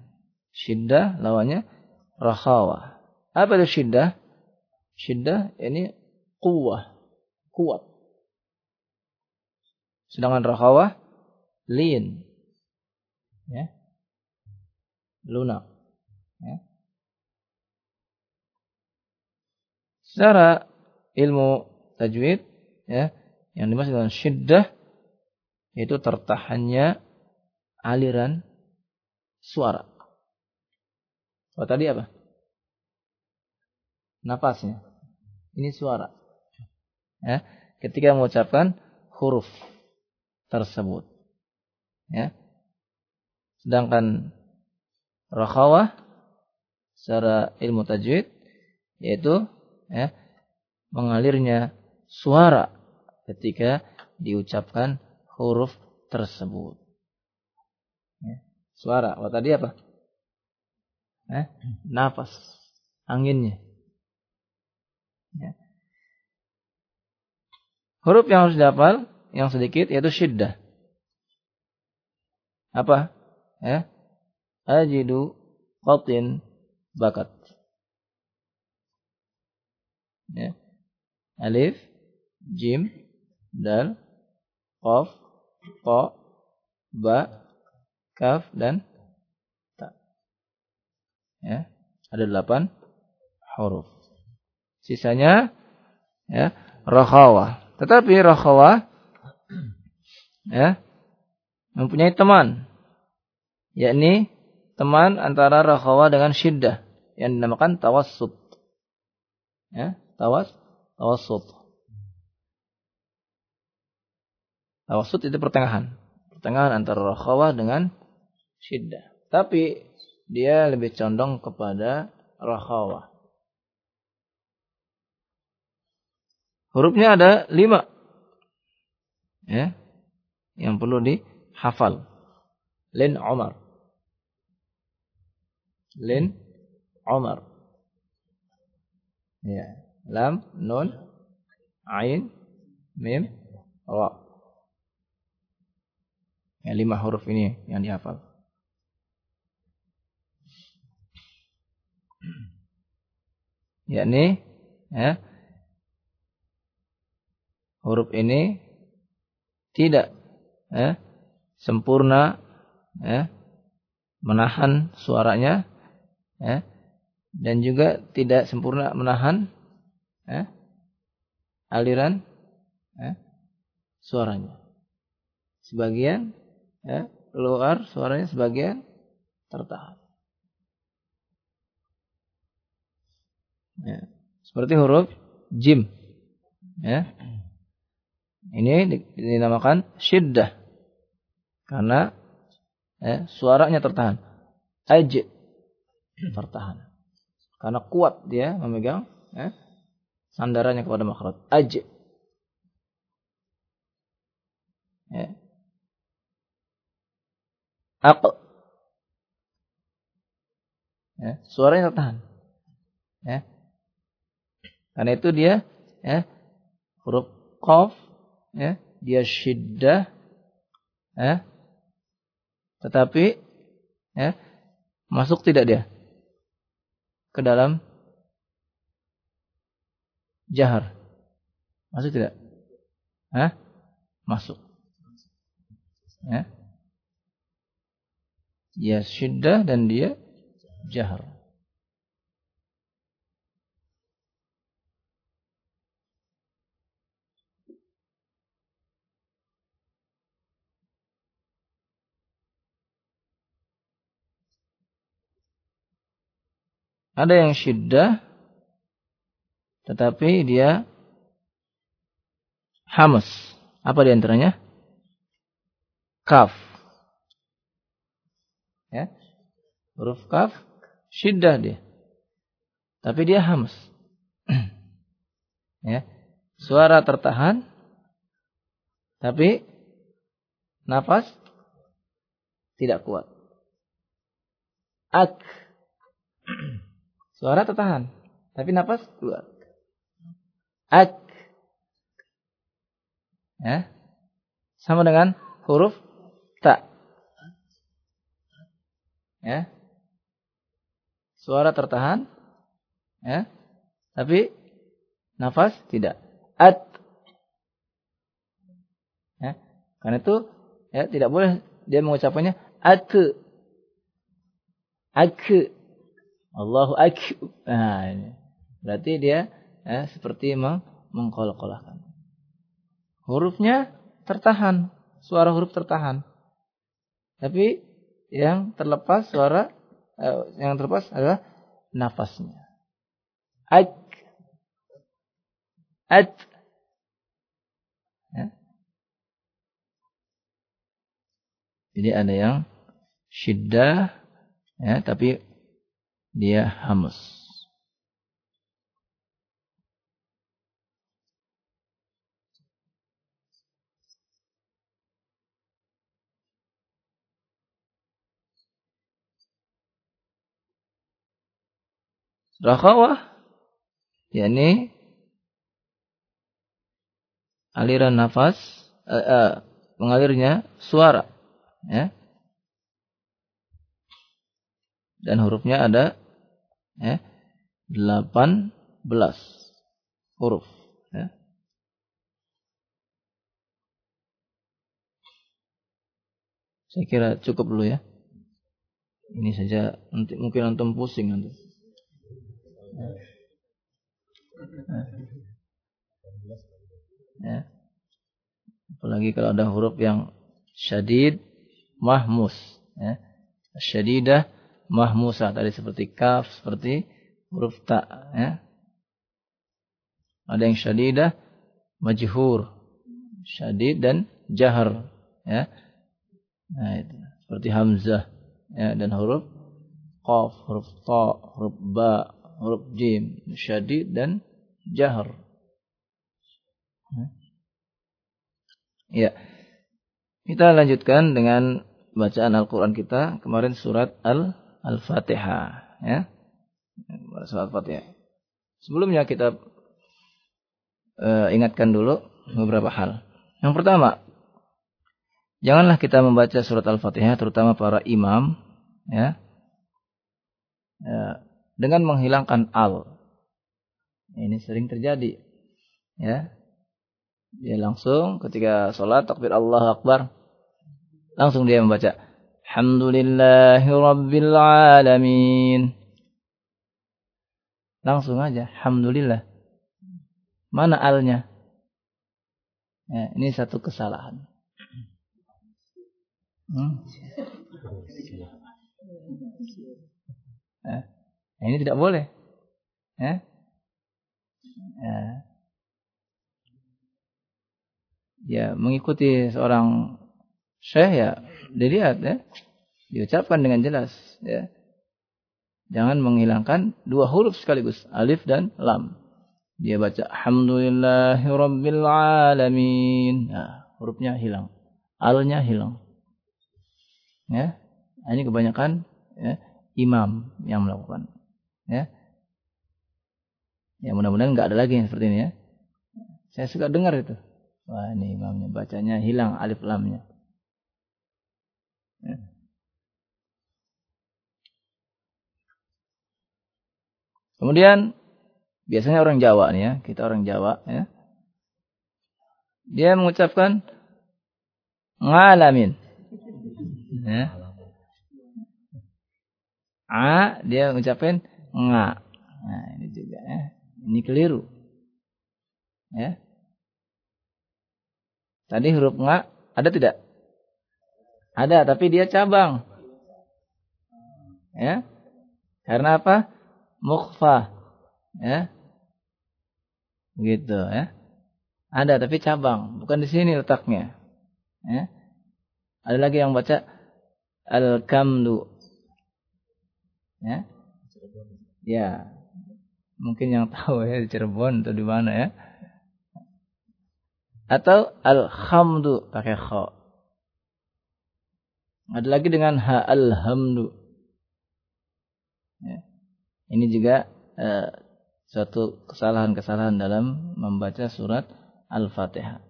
Syiddah lawannya rakhawah. Apa itu syiddah? Syiddah ini kuwah, kuat. Sedangkan rakhawah lin. Ya. Lunak. Ya. Secara ilmu tajwid ya, yang dimaksud dengan syiddah itu tertahannya aliran suara. Oh tadi apa? Napasnya. Ini suara. Ya, ketika mengucapkan huruf tersebut. Ya. Sedangkan rakhawah secara ilmu tajwid yaitu ya, mengalirnya suara ketika diucapkan huruf tersebut. Ya. Suara. Oh tadi apa? Eh, nafas. Anginnya. Ya. Huruf yang harus dihafal yang sedikit yaitu syiddah. Apa? Ya. Ajidu qatin bakat. Ya. Alif, jim, dal, qaf, ta, ba, kaf dan ta. Ya. Ada delapan huruf. Sisanya ya, rakhawah. Tetapi rakhawah ya, mempunyai teman yakni teman antara rakhawah dengan syiddah yang dinamakan tawassut. Ya, tawas tawassut. Tawassut itu pertengahan. Pertengahan antara rakhawah dengan syiddah. Tapi dia lebih condong kepada rakhawah. Hurufnya ada lima. Ya. Yang perlu dihafal. Lin Umar. Lin Umar. Ya. Lam, nun, ain, mim, ra. Ya, lima huruf ini yang dihafal. Yakni ya, huruf ini tidak ya, sempurna ya, menahan suaranya ya, dan juga tidak sempurna menahan ya, aliran ya, suaranya. Sebagian ya, keluar suaranya, sebagian tertahan. Ya. Seperti huruf jim. Ya. Ini dinamakan syiddah. Karena ya, suaranya tertahan. Aj tertahan. Karena kuat dia memegang ya, sandarannya kepada makhraj. Aj. Ya. Aq. Ya, suaranya tertahan. Ya. Karena itu dia ya, huruf qaf ya, dia syiddah ya. Tetapi ya, masuk tidak dia ke dalam jahar? Masuk tidak? Hah? Masuk. Ya. Dia syiddah dan dia jahar. Ada yang syiddah tetapi dia hamas. Apa di antaranya? Kaf. Ya. Huruf kaf syiddah dia. Tapi dia hamas. ya. Suara tertahan tapi nafas tidak kuat. Ak Suara tertahan. Tapi nafas keluar. Ak. Ya. Sama dengan huruf ta. Ya. Suara tertahan. Ya. Tapi nafas tidak. At. Ya. Karena itu ya tidak boleh dia mengucapkannya at. Ak. Allahu akbar. Nah, ini. Berarti dia ya, seperti meng mengkolak-kolakkan. Hurufnya tertahan, suara huruf tertahan. Tapi yang terlepas suara eh, yang terlepas adalah nafasnya. Ak at ya. Jadi ada yang syiddah ya tapi dia hamus. Rakhawah yakni aliran nafas uh, uh, mengalirnya suara ya dan hurufnya ada ya, 18 huruf ya. Saya kira cukup dulu ya. Ini saja nanti mungkin antum pusing nanti. Ya. Apalagi kalau ada huruf yang syadid mahmus ya. Syadidah mahmusa tadi seperti kaf, seperti huruf ta ya. Ada yang syadidah, majhur, syadid dan jahar ya. Nah itu seperti hamzah ya dan huruf qaf, huruf ta, huruf ba, huruf jim, syadid dan jahar. Ya. Kita lanjutkan dengan bacaan Al-Qur'an kita kemarin surat Al Al-Fatihah ya. Surat Al-Fatihah. Sebelumnya kita uh, ingatkan dulu beberapa hal. Yang pertama, janganlah kita membaca surat Al-Fatihah terutama para imam ya. ya dengan menghilangkan al. Ini sering terjadi. Ya. Dia langsung ketika sholat takbir Allah Akbar langsung dia membaca Alhamdulillahi Rabbil Alamin. Langsung aja, Alhamdulillah. Mana alnya? Ya, ini satu kesalahan. Hmm? Ya, ini tidak boleh. Ya. Ya. ya mengikuti seorang syekh ya dilihat ya. Diucapkan dengan jelas ya. Jangan menghilangkan dua huruf sekaligus alif dan lam. Dia baca alhamdulillahi rabbil alamin. Nah, hurufnya hilang. Alnya hilang. Ya. Ini kebanyakan ya, imam yang melakukan ya. Ya mudah-mudahan nggak ada lagi yang seperti ini ya. Saya suka dengar itu. Wah ini imamnya bacanya hilang alif lamnya. Ya. Kemudian biasanya orang Jawa nih ya, kita orang Jawa ya. Dia mengucapkan ngalamin. Ya. A dia mengucapkan nga. Nah, ini juga ya. Ini keliru. Ya. Tadi huruf nga ada tidak? Ada, tapi dia cabang. Ya. Karena apa? Mukhfa. Ya. Gitu ya. Ada tapi cabang, bukan di sini letaknya. Ya. Ada lagi yang baca al-kamdu. Ya. Ya, Mungkin yang tahu ya di Cirebon atau di mana ya. Atau alhamdu pakai kha. Ada lagi dengan ha alhamdu. Ya. Ini juga eh, suatu kesalahan-kesalahan dalam membaca surat Al-Fatihah.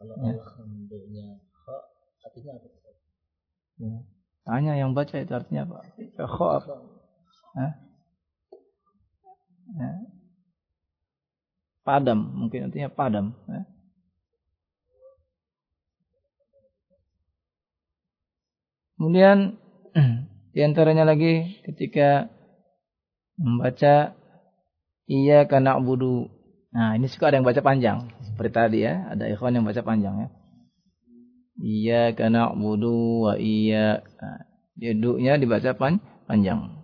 Kalau ya. alhamdulillah kha artinya apa? Ya. Tanya yang baca itu artinya apa? Kha apa? Hah? Ya. Padam, mungkin artinya padam. Ya. Kemudian di antaranya lagi ketika membaca iya karena budu. Nah, ini suka ada yang baca panjang. Seperti tadi ya, ada ikhwan yang baca panjang ya. Iya karena budu wa iya. Nah, dibaca pan panjang.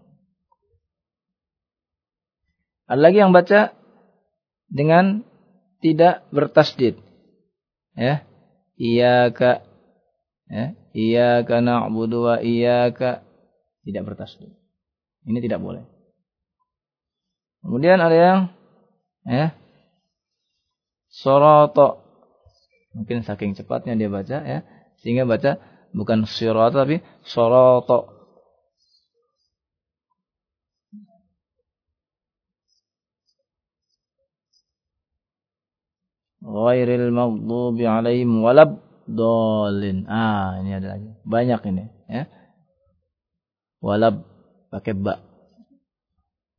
Ada lagi yang baca dengan tidak bertasdid. Ya. Iyyaka ya. Iyyaka na'budu wa iyyaka tidak bertasdid. Ini tidak boleh. Kemudian ada yang ya. Soroto. Mungkin saking cepatnya dia baca ya, sehingga baca bukan sirata tapi soroto. ghairil maghdubi alaihim walab dolin. Ah, ini ada lagi. Banyak ini, ya. Walab pakai ba.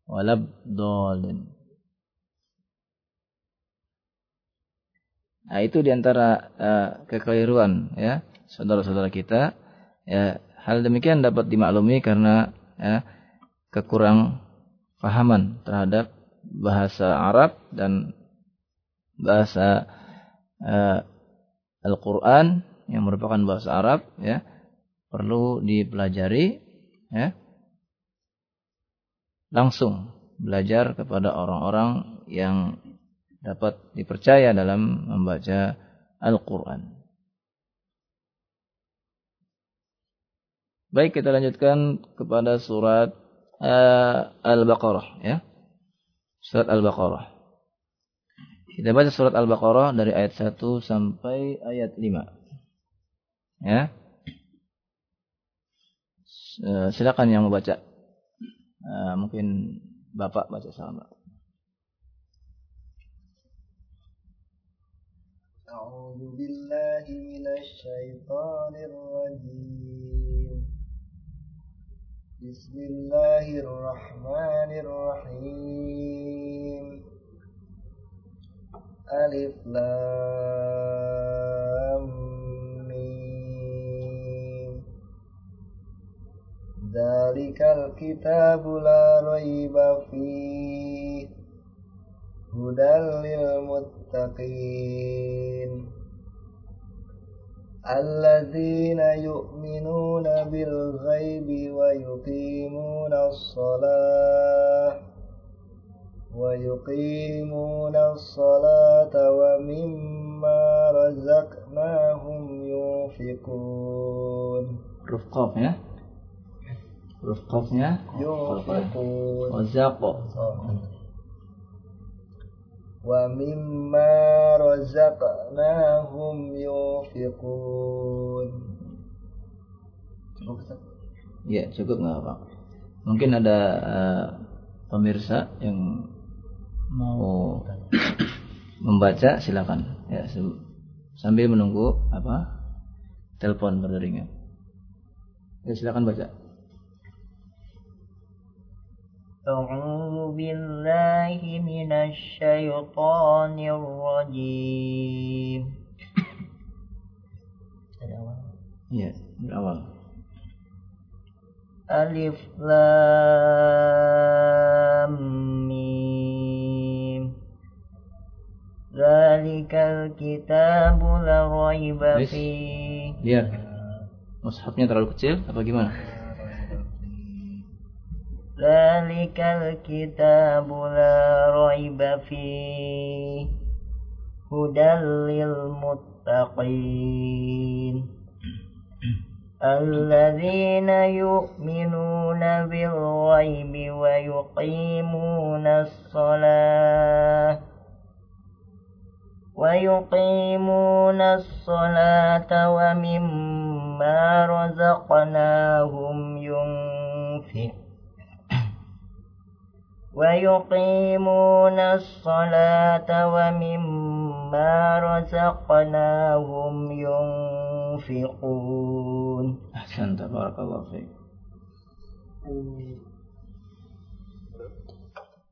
Walab dolin. Nah, itu di antara uh, eh, kekeliruan ya saudara-saudara kita. Ya, hal demikian dapat dimaklumi karena ya, kekurang fahaman terhadap bahasa Arab dan bahasa uh, Al-Qur'an yang merupakan bahasa Arab ya perlu dipelajari ya langsung belajar kepada orang-orang yang dapat dipercaya dalam membaca Al-Qur'an. Baik, kita lanjutkan kepada surat uh, Al-Baqarah ya. Surat Al-Baqarah. Kita baca surat Al-Baqarah dari ayat 1 sampai ayat 5. Ya. S- eh, silakan yang mau baca. Eh, mungkin Bapak baca salam. Pak. أعوذ بالله من الشيطان الرجيم بسم الله الرحمن الرحيم ألف لام ميم. ذلك الكتاب لا ريب فيه. هدى للمتقين. الذين يؤمنون بالغيب ويقيمون الصلاة. ويقيمون الصلاة ومما رزقناهم ينفقون Huruf qaf ya. Huruf qafnya ينفقون Razaq. ومما رزقناهم ينفقون Ya, cukup nggak Pak? Mungkin ada eh, pemirsa yang mau membaca silakan ya se- sambil menunggu apa telepon berderingan. Ya silakan baca. أعوذ بالله من الشيطان الرجيم Iya, berawal. ألف لام ذلك الكتاب لا ريب Wis. فيه Lihat. Mushafnya terlalu kecil apa gimana? ذلك الكتاب لا ريب فيه هدى للمتقين الذين يؤمنون بالغيب ويقيمون الصلاة ويقيمون الصلاة ومما رزقناهم ينفقون ويقيمون الصلاة ومما رزقناهم ينفقون. Ahsan tabarakallahu fiik.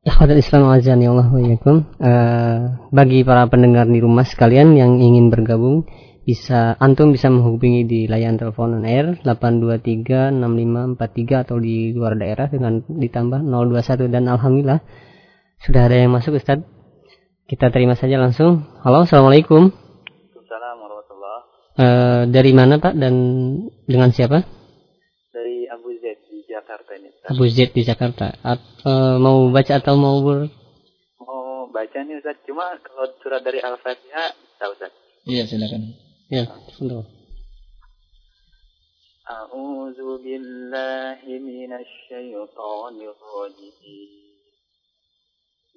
Ikhwatul Islam azan ya Allah iyyakum. Eh, bagi para pendengar di rumah sekalian yang ingin bergabung bisa antum bisa menghubungi di layanan telepon on air 8236543 atau di luar daerah dengan ditambah 021 dan alhamdulillah sudah ada yang masuk Ustaz. Kita terima saja langsung. Halo, Assalamualaikum. Waalaikumsalam warahmatullah. Eh, dari mana Pak dan dengan siapa? Abu Zaid di Jakarta. At- eh, mau baca atau mau ber Mau baca nih Ustaz. Cuma kalau surat dari Al-Fatihah bisa Ustaz. Iya, silakan. Ya, betul. أعوذ بالله من الشيطان الرجيم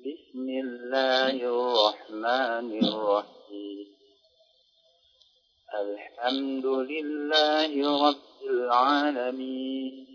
بسم الله الرحمن الرحيم الحمد لله رب العالمين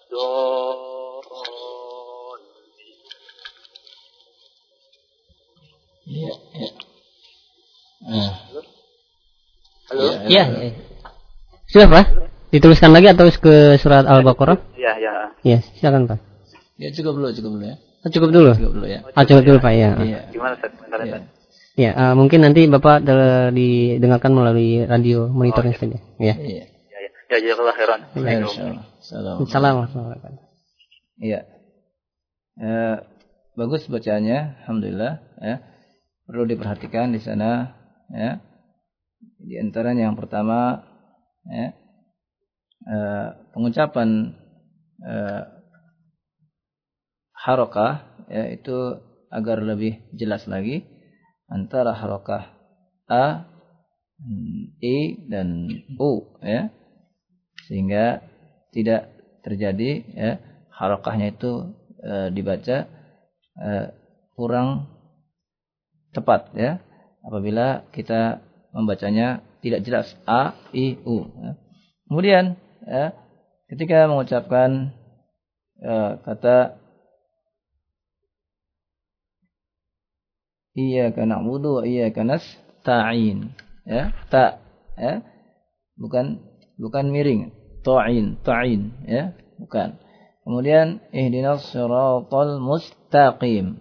الضالين Iya, iya. Ah. Halo? Iya, Ya, ya. Sudah Pak? Dituliskan lagi atau ke surat Al-Baqarah? Ya, ya. Ya, silakan Pak. Ya cukup dulu, cukup dulu ya. Oh, cukup dulu. Cukup dulu ya. Oh, cukup dulu Pak ya. Iya. Gimana Ustaz? Bentar, Iya. Ustaz. Ya, eh, mungkin nanti Bapak de- didengarkan melalui radio monitornya saja. Ya. Iya. Ya, ya. Ya, jazakallah khairan. Insyaallah. Salam. Assalamualaikum. Iya. Eh, bagus bacaannya, alhamdulillah. Ya. Perlu diperhatikan di sana. Ya. Di antaranya yang pertama, ya, uh, pengucapan uh, harokah ya itu agar lebih jelas lagi antara harokah a i dan u ya sehingga tidak terjadi ya harokahnya itu e, dibaca e, kurang tepat ya apabila kita membacanya tidak jelas a i u ya. kemudian ya ketika mengucapkan e, kata iya karena na'budu wa iyyaka nasta'in ya ta ya bukan bukan miring ta'in ta'in ya. Bukan. Kemudian ihdinas siratal mustaqim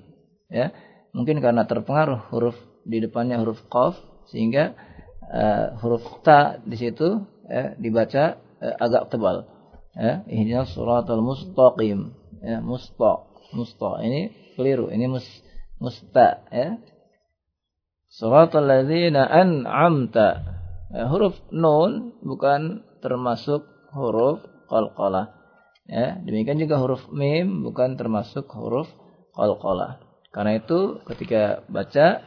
ya. Mungkin karena terpengaruh huruf di depannya huruf qaf sehingga uh, huruf ta di situ ya, dibaca uh, agak tebal ya. Ihdinas siratal mustaqim ya musta musta. Ini keliru ini mus musta ya. Suratul ladzina an'amta. Ya, huruf nun bukan termasuk huruf qalqalah. Ya demikian juga huruf mim bukan termasuk huruf qalqalah. Karena itu ketika baca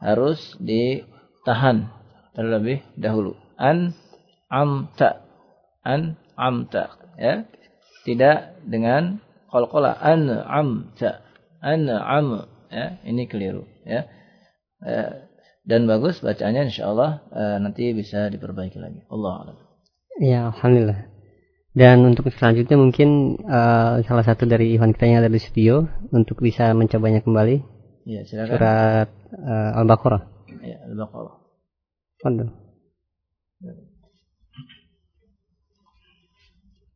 harus ditahan terlebih dahulu. An amta an amta ya. Tidak dengan qalqalah. An amta an am ya. Ini keliru ya. Eh, dan bagus bacaannya insyaallah eh, nanti bisa diperbaiki lagi. Allah alam ya alhamdulillah dan untuk selanjutnya mungkin uh, salah satu dari Ivan kita yang ada di studio untuk bisa mencobanya kembali. Ya, silakan. Surat uh, Al-Baqarah. Ya, Al-Baqarah. Fadl.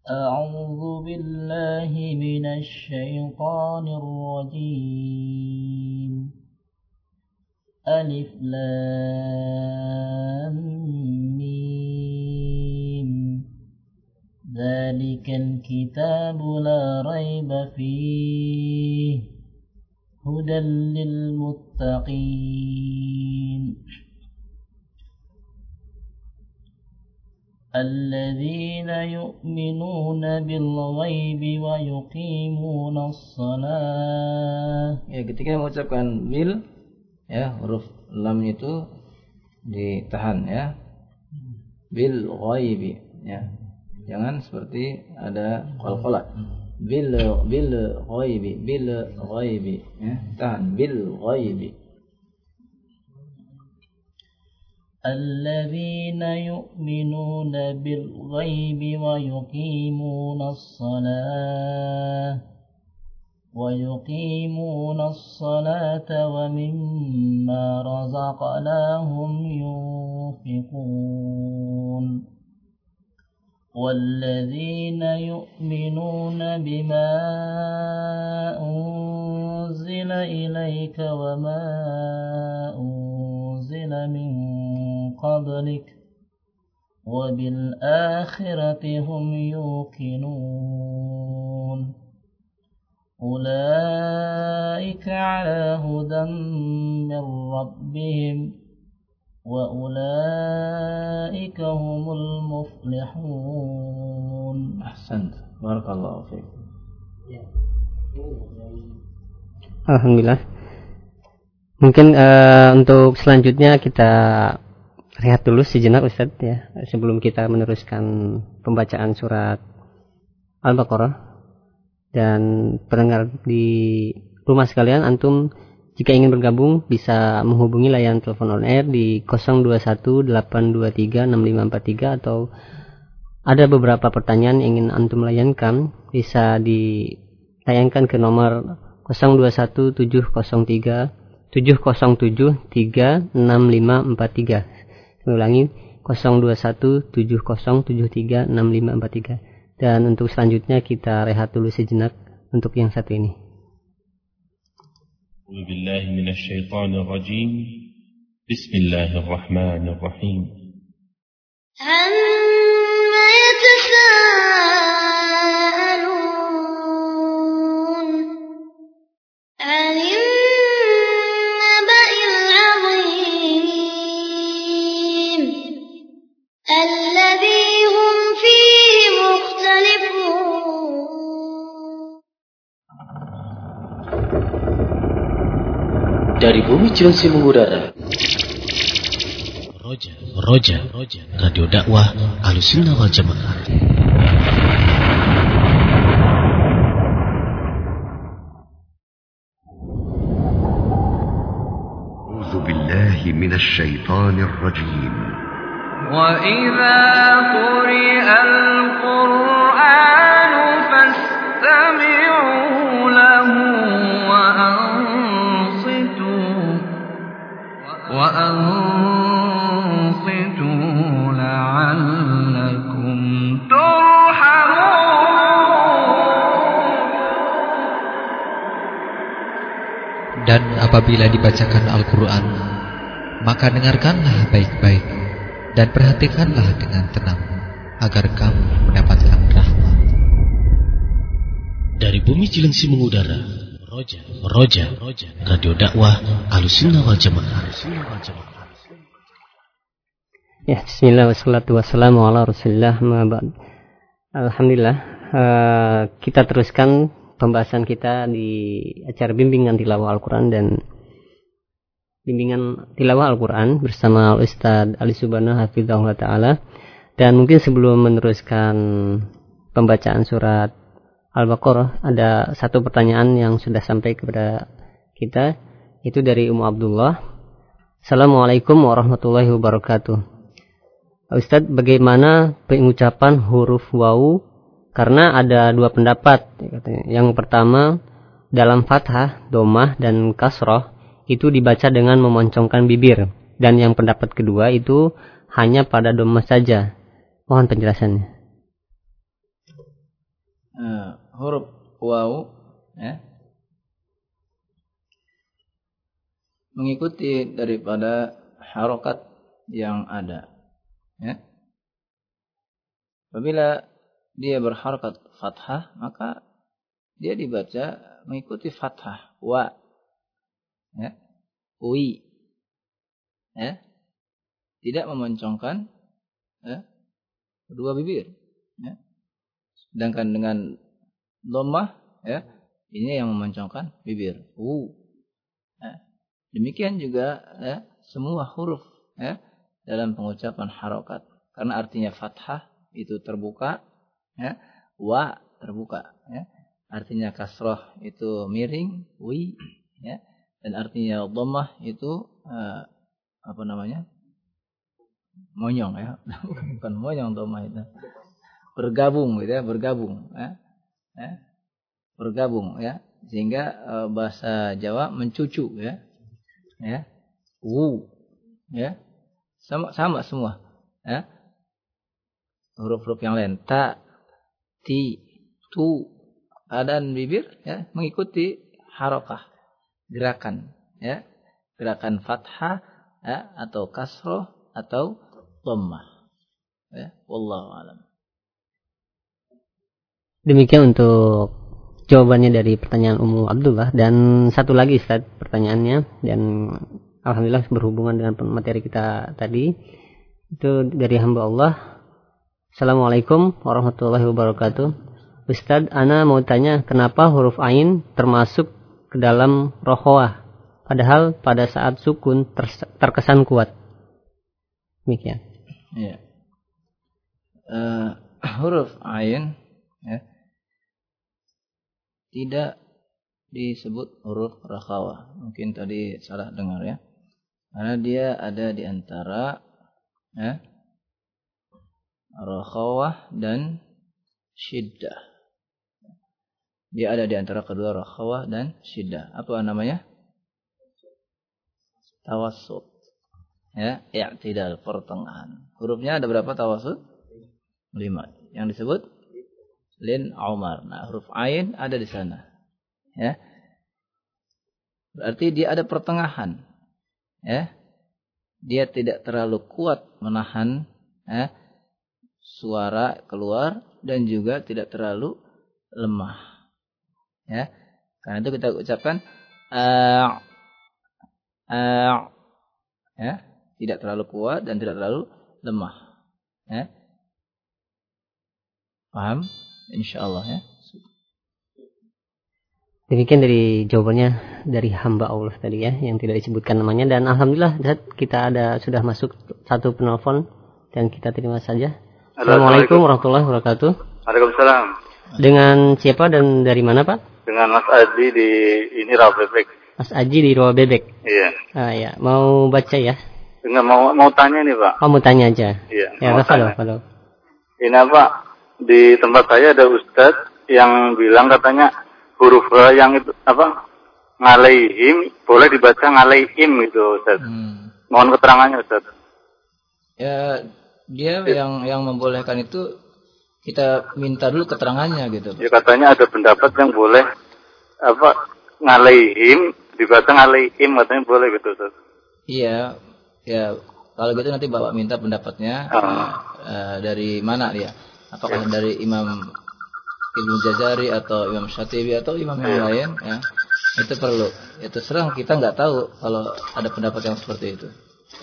أعوذ بالله من الشيطان الرجيم ألف لام ذلك الكتاب لا ريب فيه هدى للمتقين الذين يؤمنون بالغيب ويقيمون الصلاة ya ketika mengucapkan bil ya huruf lam itu ditahan ya bil ghaibi ya jangan seperti ada qalqalah bil bil ghaibi bil ghaibi ya tahan bil ghaibi الذين يؤمنون بالغيب ويقيمون الصلاة ويقيمون الصلاة ومما رزقناهم ينفقون والذين يؤمنون بما أنزل إليك وما أنزل من قبلك وبالآخرة هم يوقنون أولئك على هدى من ربهم وأولئك هم المفلحون ahsan barakallahu fiik Alhamdulillah. Mungkin uh, untuk selanjutnya kita rehat dulu sejenak Ustadz ya sebelum kita meneruskan pembacaan surat Al-Baqarah dan pendengar di rumah sekalian antum jika ingin bergabung bisa menghubungi layanan telepon on air di 0218236543 atau ada beberapa pertanyaan yang ingin antum layankan bisa dilayangkan ke nomor 021703 707 36543 ulangi 0217073543 dan untuk selanjutnya kita rehat dulu sejenak untuk yang satu ini أعوذ بالله من الشيطان الرجيم. بسم الله الرحمن الرحيم. Dari bumi Cilengsi mengudara. Roja, Roja, Roja, Radio Dakwah Alusunnah wal Jamaah. أعوذ بالله من الشيطان الرجيم وإذا قرئ القرآن فاستمعوا وأنصتوا لعلكم ترحمون Dan apabila dibacakan Al-Quran, maka dengarkanlah baik-baik dan perhatikanlah dengan tenang agar kamu mendapatkan rahmat. Dari bumi Cilengsi mengudara. Roja, Roja, Radio Dakwah Alusunnah wal Jamaah. Ya, bismillah wassalatu wassalamu ala. Alhamdulillah, eh, kita teruskan pembahasan kita di acara bimbingan tilawah Al-Quran dan bimbingan tilawah Al-Quran bersama Al-Ustaz Ali Subhanahu Hafizahullah Ta'ala dan mungkin sebelum meneruskan pembacaan surat Al-Baqarah ada satu pertanyaan yang sudah sampai kepada kita itu dari Ummu Abdullah Assalamualaikum warahmatullahi wabarakatuh Ustadz bagaimana pengucapan huruf wawu karena ada dua pendapat. Yang pertama dalam fathah, domah dan kasroh itu dibaca dengan memoncongkan bibir dan yang pendapat kedua itu hanya pada domah saja. Mohon penjelasannya. Uh, huruf waw ya, mengikuti daripada harokat yang ada. Ya. Apabila dia berharokat fathah, maka dia dibaca mengikuti fathah wa ya ui ya tidak memoncongkan ya kedua bibir ya sedangkan dengan dhammah ya ini yang memoncongkan bibir. U ya. demikian juga ya semua huruf ya dalam pengucapan harokat. Karena artinya fathah itu terbuka ya. Wa terbuka ya. Artinya kasroh itu miring wi ya. Dan artinya dhammah itu uh, apa namanya? Monyong ya. Bukan monyong dhammah itu bergabung gitu ya bergabung ya, ya. Bergabung ya. Sehingga uh, bahasa Jawa mencucu ya. Ya. Wu ya. Sama sama semua ya. Huruf-huruf yang lain. Ta ti tu keadaan bibir ya. Mengikuti harokah gerakan ya. Gerakan fathah ya atau kasroh atau dhammah ya. Wallahu alam demikian untuk jawabannya dari pertanyaan Ummu Abdullah dan satu lagi Ustaz pertanyaannya dan alhamdulillah berhubungan dengan materi kita tadi itu dari hamba Allah Assalamualaikum warahmatullahi wabarakatuh Ustadz, Ana mau tanya kenapa huruf Ain termasuk ke dalam rohwah, padahal pada saat sukun terkesan kuat. Demikian. Ya. Uh, huruf Ain ya, tidak disebut huruf rakhawah. Mungkin tadi salah dengar ya. Karena dia ada di antara ya, rakhawah dan syiddah. Dia ada di antara kedua rakhawah dan syiddah. Apa namanya? Tawassut. Ya, i'tidal pertengahan. Hurufnya ada berapa tawassut? Lima. Yang disebut lin Umar. Nah, huruf ain ada di sana. Ya. Berarti dia ada pertengahan. Ya. Dia tidak terlalu kuat menahan ya, suara keluar dan juga tidak terlalu lemah ya karena itu kita ucapkan a a ya tidak terlalu kuat dan tidak terlalu lemah ya paham insyaallah ya Demikian dari jawabannya dari hamba Allah tadi ya yang tidak disebutkan namanya dan alhamdulillah Zat, kita ada sudah masuk satu penelpon dan kita terima saja. Assalamualaikum warahmatullahi wabarakatuh. Waalaikumsalam. Dengan siapa dan dari mana Pak? Dengan Mas Adi di ini Rawa Bebek. Mas Aji di Rawa Bebek. Iya. Ah ya, mau baca ya? Enggak mau mau tanya nih Pak. Oh, mau tanya aja. Iya. Ya, mau tanya. Ini apa? Di tempat saya ada Ustadz yang bilang katanya huruf ra yang itu apa ngalaihim boleh dibaca ngalaihim gitu Ustadz. Mohon keterangannya Ustadz. Ya, dia yang yang membolehkan itu kita minta dulu keterangannya gitu. Ya katanya ada pendapat yang boleh apa ngalaihim dibaca ngalaihim katanya boleh gitu Ustadz. Iya, ya kalau gitu nanti bapak minta pendapatnya eh, dari mana dia? Apakah dari Imam Ibnu Jazari atau Imam Syatibi atau imam yang lain? Ya, itu perlu. Itu serang kita nggak tahu kalau ada pendapat yang seperti itu.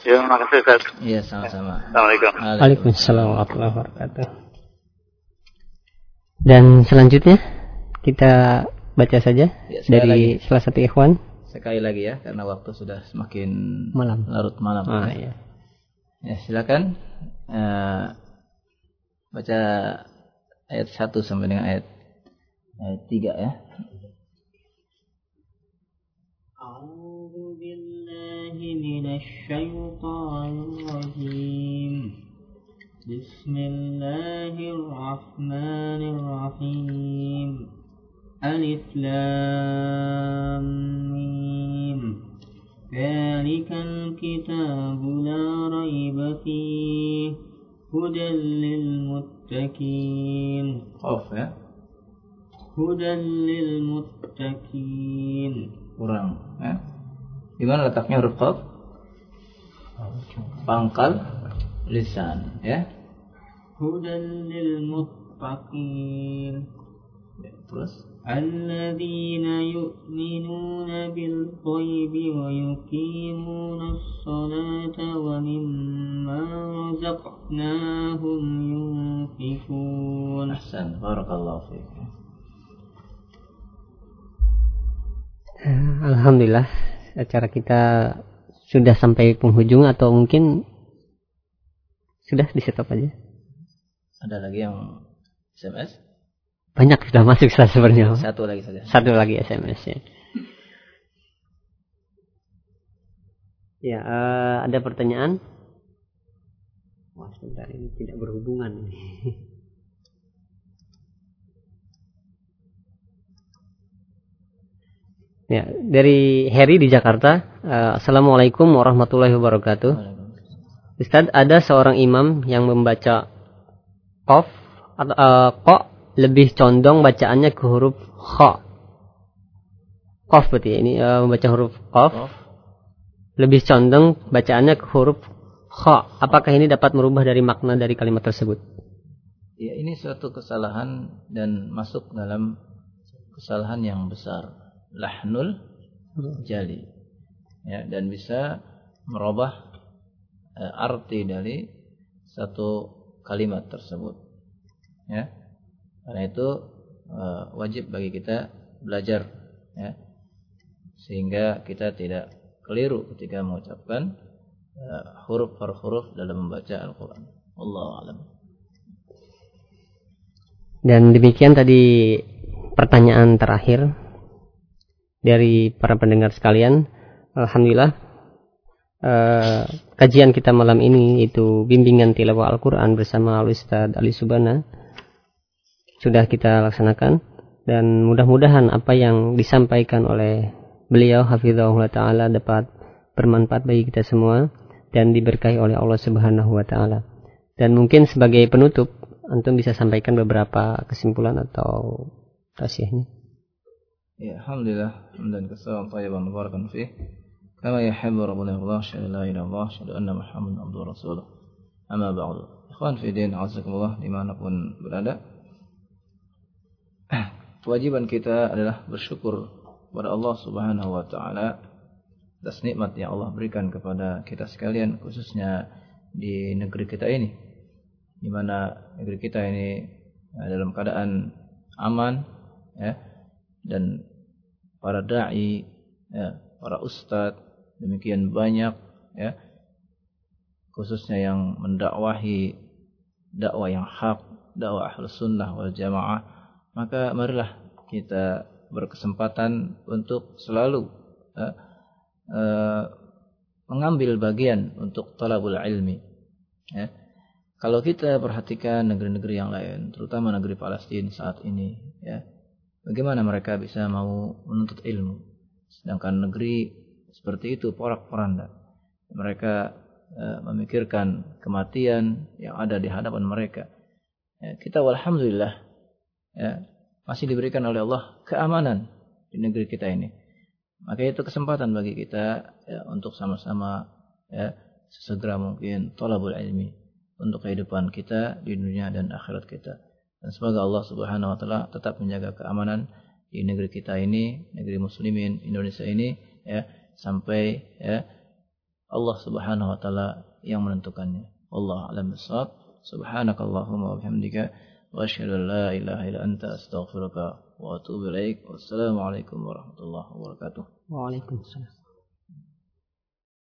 Ya makasih Ustadz. Iya sama-sama. Assalamualaikum. Waalaikumsalam warahmatullahi wabarakatuh. Dan selanjutnya kita baca saja Ya, dari lagi. salah satu ikhwan. Sekali lagi ya, karena waktu sudah semakin Malam. larut malam. Ah, ya. iya. Ya, silakan eh, baca ayat 1 sampai dengan ayat ayat 3 ya. A'udzu billahi rajim. Bismillahirrahmanirrahim. Alif lam هدى للمتقين Qaf ya. هدى للمتقين Kurang ya. Di mana letaknya huruf qaf? Pangkal lisan ya. هدى للمتقين Ya, Terus الذين يؤمنون بالغيب ويقيمون الصلاة ومما رزقناهم ينفقون أحسن بارك الله فيك eh, Alhamdulillah acara kita sudah sampai penghujung atau mungkin sudah di setop aja. Ada lagi yang SMS? Banyak sudah masuk sudah sebenarnya. Satu lagi saja. Satu lagi SMS ya. Ya, eh, ada pertanyaan? Wah, sebentar ini tidak berhubungan. ya, dari Heri di Jakarta. Eh, Assalamualaikum warahmatullahi wabarakatuh. Ustadz, ada seorang imam yang membaca qaf atau eh, kok lebih condong bacaannya ke huruf kha. Qaf berarti ya, ini eh, membaca huruf qaf. Lebih condong bacaannya ke huruf kha. Apakah ini dapat merubah dari makna dari kalimat tersebut? Ya, ini suatu kesalahan dan masuk dalam kesalahan yang besar. Lahnul jali. Ya, dan bisa merubah eh, arti dari satu kalimat tersebut. Ya. Karena itu eh, wajib bagi kita belajar ya. Sehingga kita tidak keliru ketika mengucapkan eh, huruf per huruf dalam membaca Al-Qur'an. Wallahu a'lam. Dan demikian tadi pertanyaan terakhir dari para pendengar sekalian. Alhamdulillah eh, kajian kita malam ini itu bimbingan tilawah Al-Quran bersama Al Ustaz Ali Subana sudah kita laksanakan dan mudah-mudahan apa yang disampaikan oleh beliau hafizahullah taala dapat bermanfaat bagi kita semua dan diberkahi oleh Allah Subhanahu wa taala. Dan mungkin sebagai penutup antum bisa sampaikan beberapa kesimpulan atau tasiahnya. Ya, alhamdulillah. Hamdan katsiran tayyiban mubarakan fih. Kama yuhibbu rabbuna Allah, syahadu la ilaha illallah, syahadu anna Muhammadan abduhu wa rasuluh. Amma ba'du. Ikhwan fi din, azakumullah di mana pun berada. Kewajiban kita adalah bersyukur kepada Allah Subhanahu wa taala atas nikmat yang Allah berikan kepada kita sekalian khususnya di negeri kita ini. Di mana negeri kita ini eh, dalam keadaan aman ya dan para dai, ya, para ustadz, demikian banyak ya khususnya yang mendakwahi dakwah yang hak, dakwah ahlus sunnah wal jamaah, maka marilah kita berkesempatan untuk selalu uh, uh, mengambil bagian untuk talabul ilmi. Ya. Kalau kita perhatikan negeri-negeri yang lain, terutama negeri Palestina saat ini, ya, bagaimana mereka bisa mau menuntut ilmu, sedangkan negeri seperti itu porak-poranda. Mereka uh, memikirkan kematian yang ada di hadapan mereka. Ya, kita alhamdulillah ya, masih diberikan oleh Allah keamanan di negeri kita ini. Maka itu kesempatan bagi kita ya, untuk sama-sama ya, sesegera mungkin tolabul ilmi untuk kehidupan kita di dunia dan akhirat kita. Dan semoga Allah Subhanahu wa taala tetap menjaga keamanan di negeri kita ini, negeri muslimin Indonesia ini ya sampai ya Allah Subhanahu wa taala yang menentukannya. Allah alam bisawab. Subhanakallahumma wa bihamdika wa asyhadu an la ilaha illa anta astaghfiruka wa atubu ilaik. Wassalamualaikum warahmatullahi wabarakatuh. Waalaikumsalam.